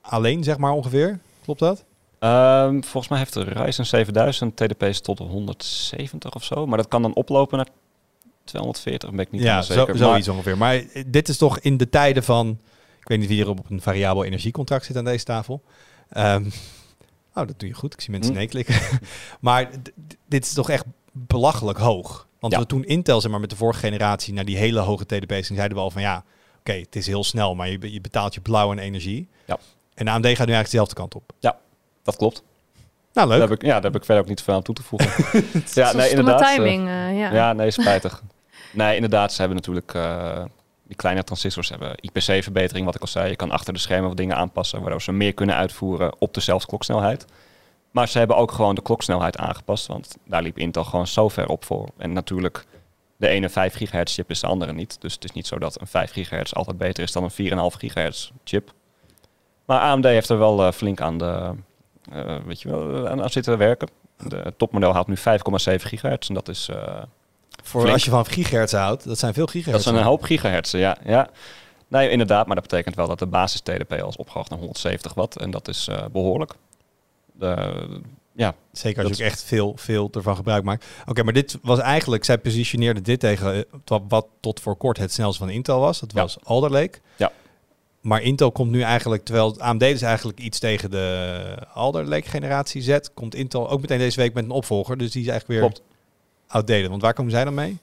alleen, zeg maar ongeveer. Klopt dat? Ehm, volgens mij heeft de Ryzen 7000 TDP's tot 170 of zo. Maar dat kan dan oplopen naar 240, ben ik niet ja, zeker. zo, Maar- zoiets ongeveer. Maar eh, dit is toch in de tijden van... Ik weet niet wie er op een variabel energiecontract zit aan deze tafel. Ehm, oh, dat doe je goed. Ik zie mensen Hm. nee klikken. maar dit is toch echt belachelijk hoog. Want Ja. we toen Intel zeg maar, met de vorige generatie naar die hele hoge TDP's zeiden we al van ja, oké, het is heel snel, maar je, je betaalt je blauw aan energie. Ja. En AMD gaat nu eigenlijk dezelfde kant op. Dat klopt. Nou, leuk. Daar heb ik, ja, daar heb ik verder ook niet veel aan toe te voegen. ja, nee, inderdaad. eh, timing, eh, ja. Ja, nee, spijtig. nee, inderdaad, ze hebben natuurlijk eh, die kleine transistors hebben IPC-verbetering, wat ik al zei. Je kan achter de schermen wat dingen aanpassen, waardoor ze meer kunnen uitvoeren op dezelfde kloksnelheid. Maar ze hebben ook gewoon de kloksnelheid aangepast, want daar liep Intel gewoon zo ver op voor. En natuurlijk, de ene 5 gigahertz chip is de andere niet. Dus het is niet zo dat een 5 gigahertz altijd beter is dan een 4,5 gigahertz chip. Maar AMD heeft er wel eh, flink aan, de, eh, weet je wel, aan, zitten werken. De topmodel haalt nu 5,7 gigahertz en dat is... eh, Voor flink. als je van gigahertz houdt, dat zijn veel gigahertz. dat zijn een hoop gigahertz, ja. ja. Nee, inderdaad, maar dat betekent wel dat de basis TDP al is opgehoogd naar 170 watt. En dat is eh, behoorlijk. De, ja, Zeker als je ook echt veel, veel ervan gebruik maakt. Oké, maar dit was eigenlijk, zij positioneerde dit tegen eh, wat, tot voor kort het snelste van Intel was. Dat Ja. was Alder Lake. Ja. Maar Intel komt nu eigenlijk, terwijl AMD is eigenlijk iets tegen de Alder Lake generatie zet, komt Intel ook meteen deze week met een opvolger. Dus die is eigenlijk weer Klopt. Outdated. Want waar komen zij dan mee?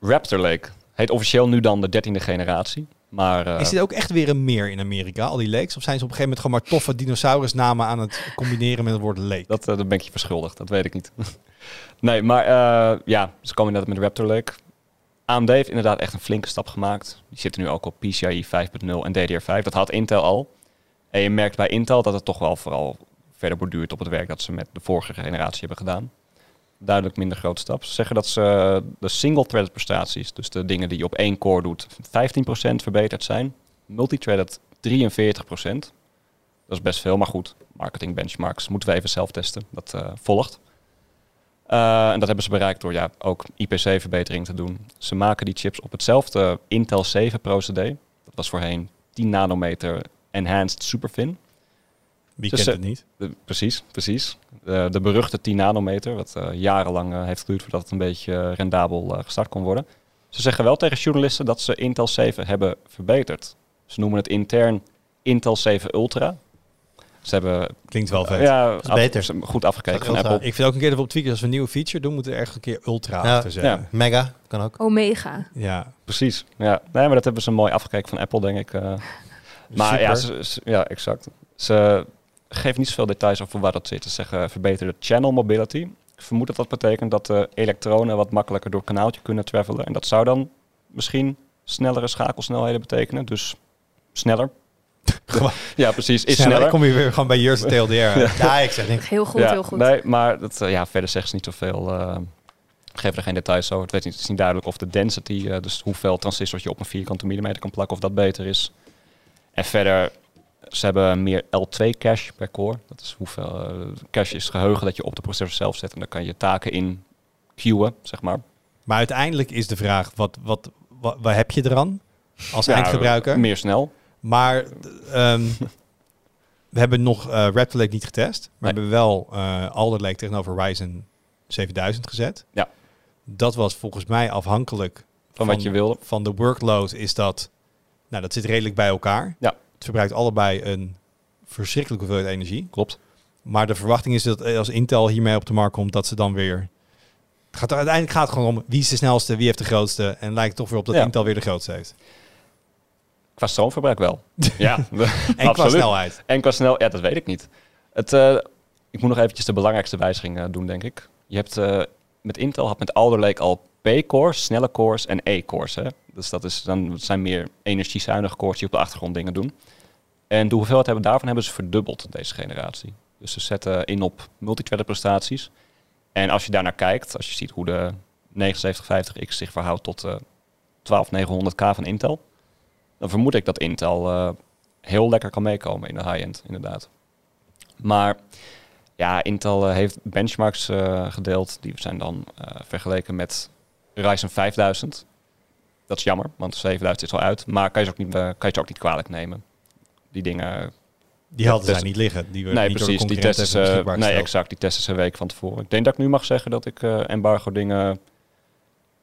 Raptor Lake heet officieel nu dan de dertiende generatie. Maar eh, is dit ook echt weer een meer in Amerika, al die lakes? Of zijn ze op een gegeven moment gewoon maar toffe dinosaurusnamen aan het combineren met het woord lake? dat, eh, dat ben ik je verschuldigd, dat weet ik niet. nee, maar eh, ja, ze komen inderdaad met Raptor Lake. AMD heeft inderdaad echt een flinke stap gemaakt. Die zitten nu ook op PCIe 5.0 en DDR5. Dat had Intel al. En je merkt bij Intel dat het toch wel vooral verder borduurt op het werk dat ze met de vorige generatie hebben gedaan. Duidelijk minder grote stap. Ze zeggen dat ze de single-threaded prestaties, dus de dingen die je op één core doet, 15% verbeterd zijn. Multithreaded 43%. Dat is best veel, maar goed. Marketing benchmarks moeten we even zelf testen. Dat eh, volgt. Uh, en dat hebben ze bereikt door ja, ook IPC-verbetering te doen. Ze maken die chips op hetzelfde Intel 7 procedé. Dat was voorheen 10 nanometer enhanced superfin. Wie Dus, kent het niet? De, precies, precies. De, de beruchte 10 nanometer, wat eh, jarenlang eh, heeft geduurd voordat het een beetje eh, rendabel gestart kon worden. Ze zeggen wel tegen journalisten dat ze Intel 7 hebben verbeterd. Ze noemen het intern Intel 7 Ultra. Ze hebben Klinkt wel vet. ja, is beter. ze hebben goed afgekeken van? Apple. Ik vind ook een keer dat we op Tweakers als we een nieuwe feature doen, moeten we ergens een keer ultra Ja. achter zetten. Ja. Mega, kan ook. Omega. Ja. Precies. Ja, nee, maar dat hebben ze mooi afgekeken van Apple, denk ik. eh. maar ja, Super. ze, ze- ja, exact. Ze geven niet zoveel details over waar dat zit. Ze zeggen verbeterde channel mobility. Ik vermoed dat dat betekent dat de elektronen wat makkelijker door het kanaaltje kunnen travelen. En dat zou dan misschien snellere schakelsnelheden betekenen. Dus sneller. Ja, precies. Is Sneller. sneller. kom je weer gewoon bij of TLDR. Ja, ik zeg denk Heel goed, ja, heel goed. Nee, maar dat, eh, ja, verder zeggen ze niet zoveel. eh geven er geen details over. Het, weet niet, het is niet duidelijk of de density, eh, dus hoeveel transistors je op een vierkante millimeter kan plakken, of dat beter is. En verder, ze hebben meer L2 cache per core. Dat is hoeveel eh, cache is geheugen dat je op de processor zelf zet. En dan kan je taken in queuen, zeg maar. Maar uiteindelijk is de vraag, wat, wat, wat, wat heb je eraan als Ja, eindgebruiker? Meer snel. Maar ehm, we hebben nog eh Raptor Lake niet getest. Maar we hebben wel eh Alder Lake tegenover Ryzen 7000 gezet. Ja. Dat was volgens mij afhankelijk Van wat je wilde. Van de workload is dat... Nou, dat zit redelijk bij elkaar. Ja. Het verbruikt allebei een verschrikkelijke hoeveelheid energie. Klopt. Maar de verwachting is dat als Intel hiermee op de markt komt, dat ze dan weer... Het gaat, uiteindelijk gaat het gewoon om wie is de snelste, wie heeft de grootste. En lijkt het toch weer op dat Ja. Intel weer de grootste heeft. Qua stroomverbruik wel. ja, En qua snelheid. En qua snel, ja, dat weet ik niet. Het, eh, ik moet nog eventjes de belangrijkste wijziging eh, doen, denk ik. Je hebt eh, met Intel had met Alder Lake al P-cores, snelle cores en E-cores. Dus dat, is, dan zijn meer energiezuinige cores die op de achtergrond dingen doen. En de hoeveelheid hebben, daarvan hebben ze verdubbeld deze generatie. Dus ze zetten in op multithreaded prestaties. En als je daarnaar kijkt, als je ziet hoe de 7950X zich verhoudt tot eh 12900K van Intel, dan vermoed ik dat Intel eh, heel lekker kan meekomen in de high-end, inderdaad. Maar ja, Intel eh, heeft benchmarks gedeeld. Die zijn dan vergeleken met Ryzen 5000. Dat is jammer, want 7000 is al uit. Maar kan je ze ook niet, eh, kan je ze ook niet kwalijk nemen. Die dingen... Die hadden zij niet liggen. Die nee, niet door precies. Die testen ze... Nee, exact. Die testen ze een week van tevoren. Ik denk dat ik nu mag zeggen dat ik eh, embargo dingen...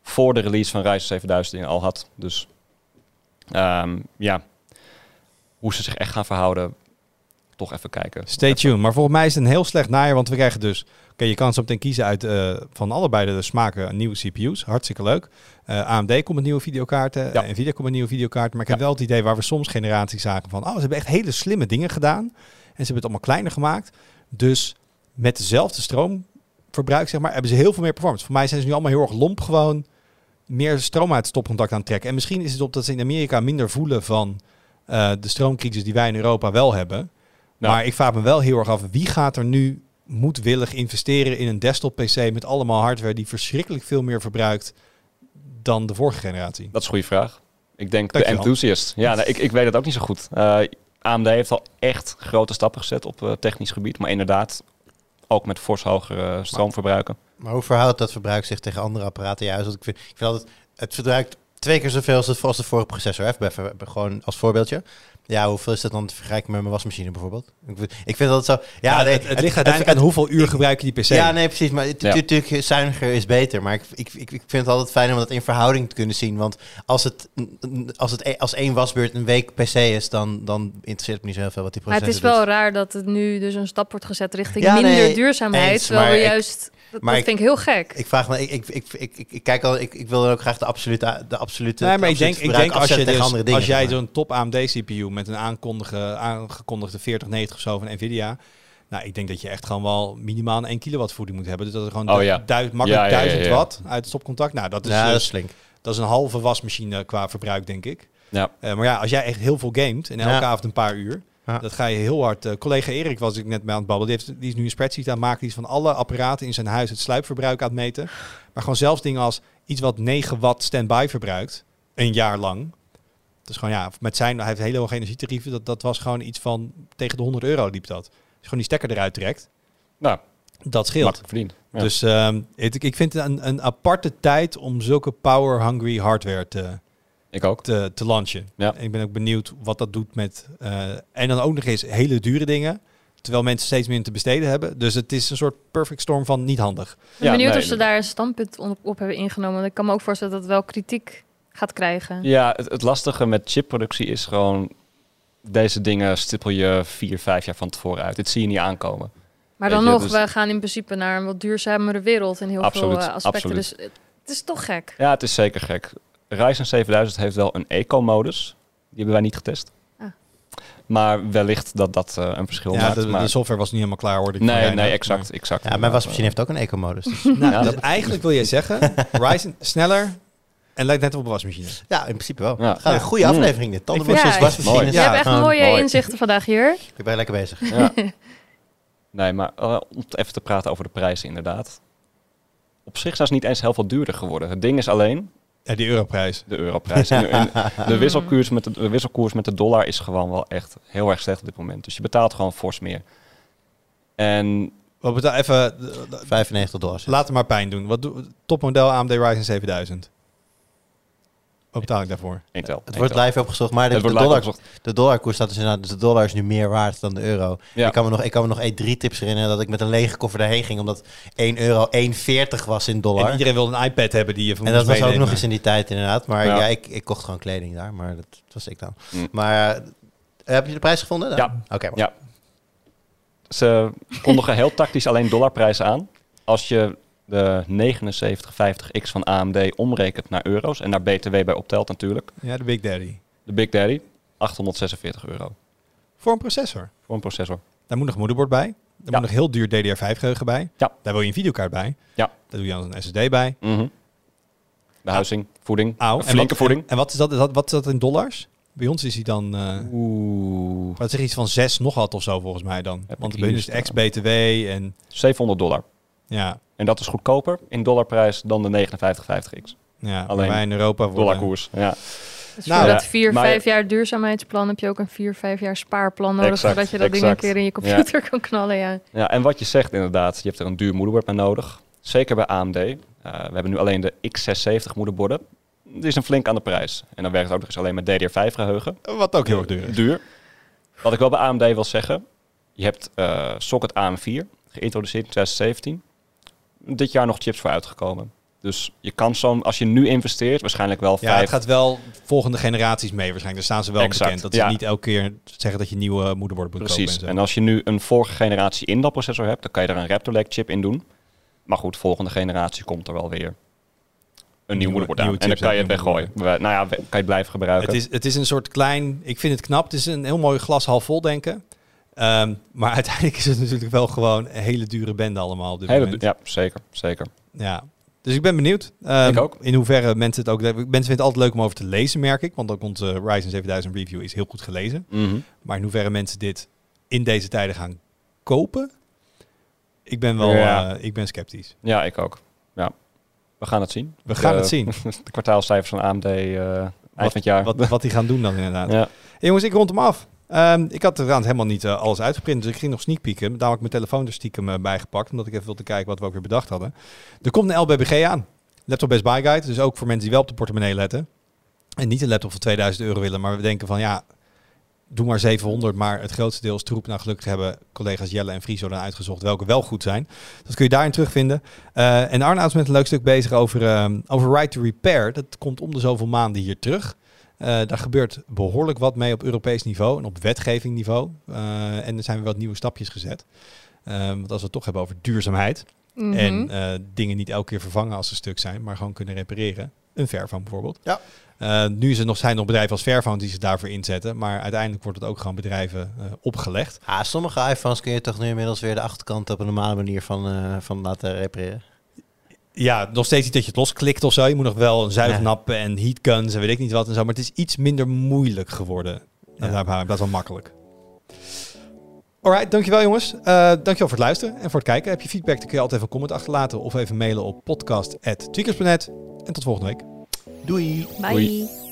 voor de release van Ryzen 7000 dingen al had. Dus ehm, ja, hoe ze zich echt gaan verhouden... Toch even kijken. Stay tuned. Maar volgens mij is het een heel slecht najaar, want we krijgen dus... Oké, je kan zo meteen kiezen uit eh, van allebei de smaken nieuwe CPU's. Hartstikke leuk. Eh, AMD komt met nieuwe videokaarten. Ja. Nvidia komt met nieuwe videokaarten. Maar ik heb Ja. wel het idee waar we soms generaties zagen van... Oh, ze hebben echt hele slimme dingen gedaan. En ze hebben het allemaal kleiner gemaakt. Dus met dezelfde stroomverbruik, zeg maar, hebben ze heel veel meer performance. Voor mij zijn ze nu allemaal heel erg lomp gewoon meer stroom uit het stopcontact aan het trekken. En misschien is het op dat ze in Amerika minder voelen van eh, de stroomcrisis die wij in Europa wel hebben. Nou. Maar ik vraag me wel heel erg af, wie gaat er nu moedwillig investeren in een desktop PC met allemaal hardware die verschrikkelijk veel meer verbruikt dan de vorige generatie? Dat is een goede vraag. Ik denk de enthusiast. Ja, nee, ik, ik weet het ook niet zo goed. Eh, AMD heeft al echt grote stappen gezet op eh, technisch gebied. Maar inderdaad, ook met fors hogere eh, stroomverbruiken. Maar hoe verhoudt dat verbruik zich tegen andere apparaten? Juist, want ik vind, ik vind altijd, het verbruikt twee keer zoveel als de, als de vorige processor. Bij- Gewoon als voorbeeldje. Ja, hoeveel is dat dan te vergelijken met mijn wasmachine bijvoorbeeld? Ik vind, ik vind dat zo... Ja, Ja, nee, het, het ligt uiteindelijk aan hoeveel uur gebruik je die PC. Ja, nee, precies. Maar Ja. natuurlijk, zuiniger is beter. Maar ik, ik, ik, ik vind het altijd fijn om dat in verhouding te kunnen zien. Want als het, als het e- als één wasbeurt een week PC is, dan, dan interesseert het me niet zo heel veel wat die Maar het processor is wel doet. raar dat het nu dus een stap wordt gezet richting Ja, minder nee, duurzaamheid. eens, terwijl we juist... Dat, maar dat ik- vind ik heel gek. Ik vraag me, ik, ik, ik, ik, ik, ik kijk al, ik, ik wil ook graag de absolute, de absolute. Nee, maar de ik denk, ik denk als, je dus, andere dingen. als jij zo'n top AMD CPU met een aankondige, aangekondigde 4090 of zo van Nvidia, nou, ik denk dat je echt gewoon wel minimaal een 1 kilowatt voeding moet hebben. Dus dat er gewoon Oh, du- ja. duid- makkelijk Ja, ja, ja, 1000 ja. watt uit het stopcontact. Nou, dat is, ja, dus- dat is flink. dat is een halve wasmachine qua verbruik, denk ik. Ja. Eh, maar ja, als jij echt heel veel gamet en elke Ja. avond een paar uur, Ja. Dat ga je heel hard. eh, collega Erik was ik net mee aan het babbelen. Die, heeft, die is nu een spreadsheet aan het maken. Die is van alle apparaten in zijn huis het sluipverbruik aan het meten. Maar gewoon zelfs dingen als iets wat 9 watt standby verbruikt. Een jaar lang. Dus gewoon ja, met zijn, hij heeft hele hoge energietarieven. Dat, dat was gewoon iets van tegen de 100 euro liep dat. Als je gewoon die stekker eruit trekt. Nou, Dat scheelt. makkelijk verdiend. Ja. Dus ehm, het, ik vind het een, een aparte tijd om zulke power-hungry hardware te, ik ook. te, te launchen. Ja. Ik ben ook benieuwd wat dat doet met... eh, en dan ook nog eens hele dure dingen. Terwijl mensen steeds meer te besteden hebben. Dus het is een soort perfect storm van niet handig. Ik ben Ja, benieuwd nee, of ze daar een standpunt op, op hebben ingenomen. Want ik kan me ook voorstellen dat het wel kritiek gaat krijgen. Ja, het, het lastige met chipproductie is gewoon... Deze dingen stippel je vier, vijf jaar van tevoren uit. Dit zie je niet aankomen. Maar dan je, nog, dus- we gaan in principe naar een wat duurzamere wereld in heel Absoluut, veel eh, aspecten. absoluut. Dus het, het is toch gek. Ja, het is zeker gek. Ryzen 7000 heeft wel een eco-modus. Die hebben wij niet getest. Ah. Maar wellicht dat dat eh, een verschil Ja, maakt. de, maar... de software was niet helemaal klaar, hoorde ik nee, nee, exact. exact Ja, mijn wasmachine heeft ook een eco-modus. Dus. Maar- Nou, Ja, dat, dat- eigenlijk wil je zeggen, Ryzen sneller en lijkt net op een wasmachine. ja, in principe wel. Ja. Een goede Mm. aflevering dit. Tandenborstels, Ja, wasmachines. Je Ja, hebt echt mooie mooi. inzichten vandaag hier. Ik ben lekker bezig. Ja. Nee, maar eh, om even te praten over de prijzen inderdaad. Op zich zijn ze niet eens heel veel duurder geworden. Het ding is alleen Ja, die europrijs. de europrijs. En, en de, wisselkoers met de, de wisselkoers met de dollar is gewoon wel echt heel erg slecht op dit moment. Dus je betaalt gewoon fors meer. En Wat betaal even, d- d- 95 dollar. laat het maar pijn doen. Wat doe, topmodel AMD Ryzen 7000? Wat betaal ik daarvoor? Intel. Het wordt live opgezocht, maar de, de, dollar, opgezocht. de dollarkoers staat dus inderdaad, dus de dollar is nu meer waard dan de euro. Ja. Ik kan me nog, ik kan me nog E3-tips herinneren dat ik met een lege koffer daarheen ging, omdat 1 euro 1,40 was in dollar. En En, iedereen wil een iPad hebben die je van dat moet was ook nog eens in die tijd inderdaad. Maar ja, Ja. ik, ik kocht gewoon kleding daar, maar dat, was ik dan. Mm. Maar eh, heb je de prijs gevonden? dan? Ja. Oké, Ja. Ze kondigen heel tactisch alleen dollarprijzen aan. Als je de 7950X van AMD omrekent naar euro's en naar BTW bij optelt natuurlijk. Ja, de Big Daddy. De Big Daddy, 846 euro Voor een processor. voor een processor. Daar moet nog een moederbord bij. Daar Ja. moet nog heel duur DDR5 geheugen bij. Ja. Daar wil je een videokaart bij. Ja. Daar doe je dan een SSD bij. Mhm. De huizing, voeding, Auw. een En flinke wat- voeding. En, en wat, is dat, is dat, wat is dat in dollars? Bij ons is hij dan... eh Oeh, wat zeg je, iets van 6 nog wat of zo volgens mij dan. Heb Want bij hier is het ex-BTW en... 700 dollar. Ja, En dat is goedkoper in dollarprijs dan de 5950X. ja Alleen wij in Europa worden... Dollarkoers, ja. Dus Nou, dat vier, vijf jaar duurzaamheidsplan heb je ook een vier, vijf jaar spaarplan nodig. Exact, zodat je dat ding een exact. keer in je computer kan knallen. Ja. Ja, en wat je zegt inderdaad, je hebt er een duur moederbord bij nodig. Zeker bij AMD. Eh, we hebben nu alleen de X670 moederborden. Die is een flink aan de prijs. En dan werkt het ook nog eens alleen met DDR5 geheugen. Wat ook heel erg duur is. Duur. Wat ik wel bij AMD wil zeggen. Je hebt eh, socket AM4 geïntroduceerd in 2017. Dit jaar nog chips voor uitgekomen. Dus je kan zo'n, als je nu investeert, waarschijnlijk wel Ja, vijf. het gaat wel volgende generaties mee waarschijnlijk. Daar staan ze wel Exact, bekend. Dat ze ja. niet elke keer zeggen dat je nieuwe moederbord moet Precies. kopen. En En als je nu een vorige generatie Intel processor hebt, dan kan je er een Raptor Lake chip in doen. Maar goed, volgende generatie komt er wel weer een nieuw Nieuwe- moederbord aan. En dan kan je het weggooien. Nou ja, kan je het blijven gebruiken. Het is, het is een soort klein... Ik vind het knap. Het is een heel mooi glas half vol denken. Ehm, maar uiteindelijk is het natuurlijk wel gewoon een hele dure bende allemaal op dit Hele, moment. ja, zeker, zeker. Ja. Dus ik ben benieuwd. Ehm, Ik ook. In hoeverre mensen het ook... Mensen vinden het altijd leuk om over te lezen, merk ik. Want ook onze Ryzen 7000 review is heel goed gelezen. Mhm. Maar in hoeverre mensen dit in deze tijden gaan kopen... Ik ben wel... Ja. eh, ik ben sceptisch. Ja, ik ook. Ja. We gaan het zien. We gaan De- het zien. De kwartaalcijfers van AMD eh, eind van het jaar. Wat, wat die gaan doen dan inderdaad. ja. Hey, jongens, ik rond hem af. Ehm, ik had trouwens helemaal niet eh, alles uitgeprint, dus ik ging nog sneak peeken. Daarom heb ik mijn telefoon er stiekem eh, bijgepakt, omdat ik even wilde kijken wat we ook weer bedacht hadden. Er komt een LBBG aan. Laptop Best Buy Guide, dus ook voor mensen die wel op de portemonnee letten. En niet een laptop van 2000 euro willen, maar we denken van ja, doe maar 700. Maar het grootste deel is troep. Nou, gelukkig hebben collega's Jelle en Friso dan uitgezocht welke wel goed zijn. Dat kun je daarin terugvinden. Eh, en Arnoud is met een leuk stuk bezig over, ehm, over Right to Repair. Dat komt om de zoveel maanden hier terug. Eh, daar gebeurt behoorlijk wat mee op Europees niveau en op wetgeving niveau. Eh, en er zijn weer wat nieuwe stapjes gezet. Ehm, want als we het toch hebben over duurzaamheid Mhm. en eh, dingen niet elke keer vervangen als ze stuk zijn, maar gewoon kunnen repareren. Een Fairphone bijvoorbeeld. Ja. Eh, nu is er nog, zijn er nog bedrijven als Fairphone die zich daarvoor inzetten, maar uiteindelijk wordt het ook gewoon bedrijven opgelegd. Ah, sommige iPhones kun je toch nu inmiddels weer de achterkant op een normale manier van, eh, van laten repareren. Ja, nog steeds niet dat je het losklikt of zo. Je moet nog wel een zuignappen en heatguns en weet ik niet wat en zo. Maar het is iets minder moeilijk geworden. En Ja. dat is wel makkelijk. Alright, dankjewel jongens. Eh dankjewel voor het luisteren en voor het kijken. Heb je feedback, dan kun je altijd even een comment achterlaten of even mailen op podcast.tweakers.net. En tot volgende week. Doei! Bye. Doei.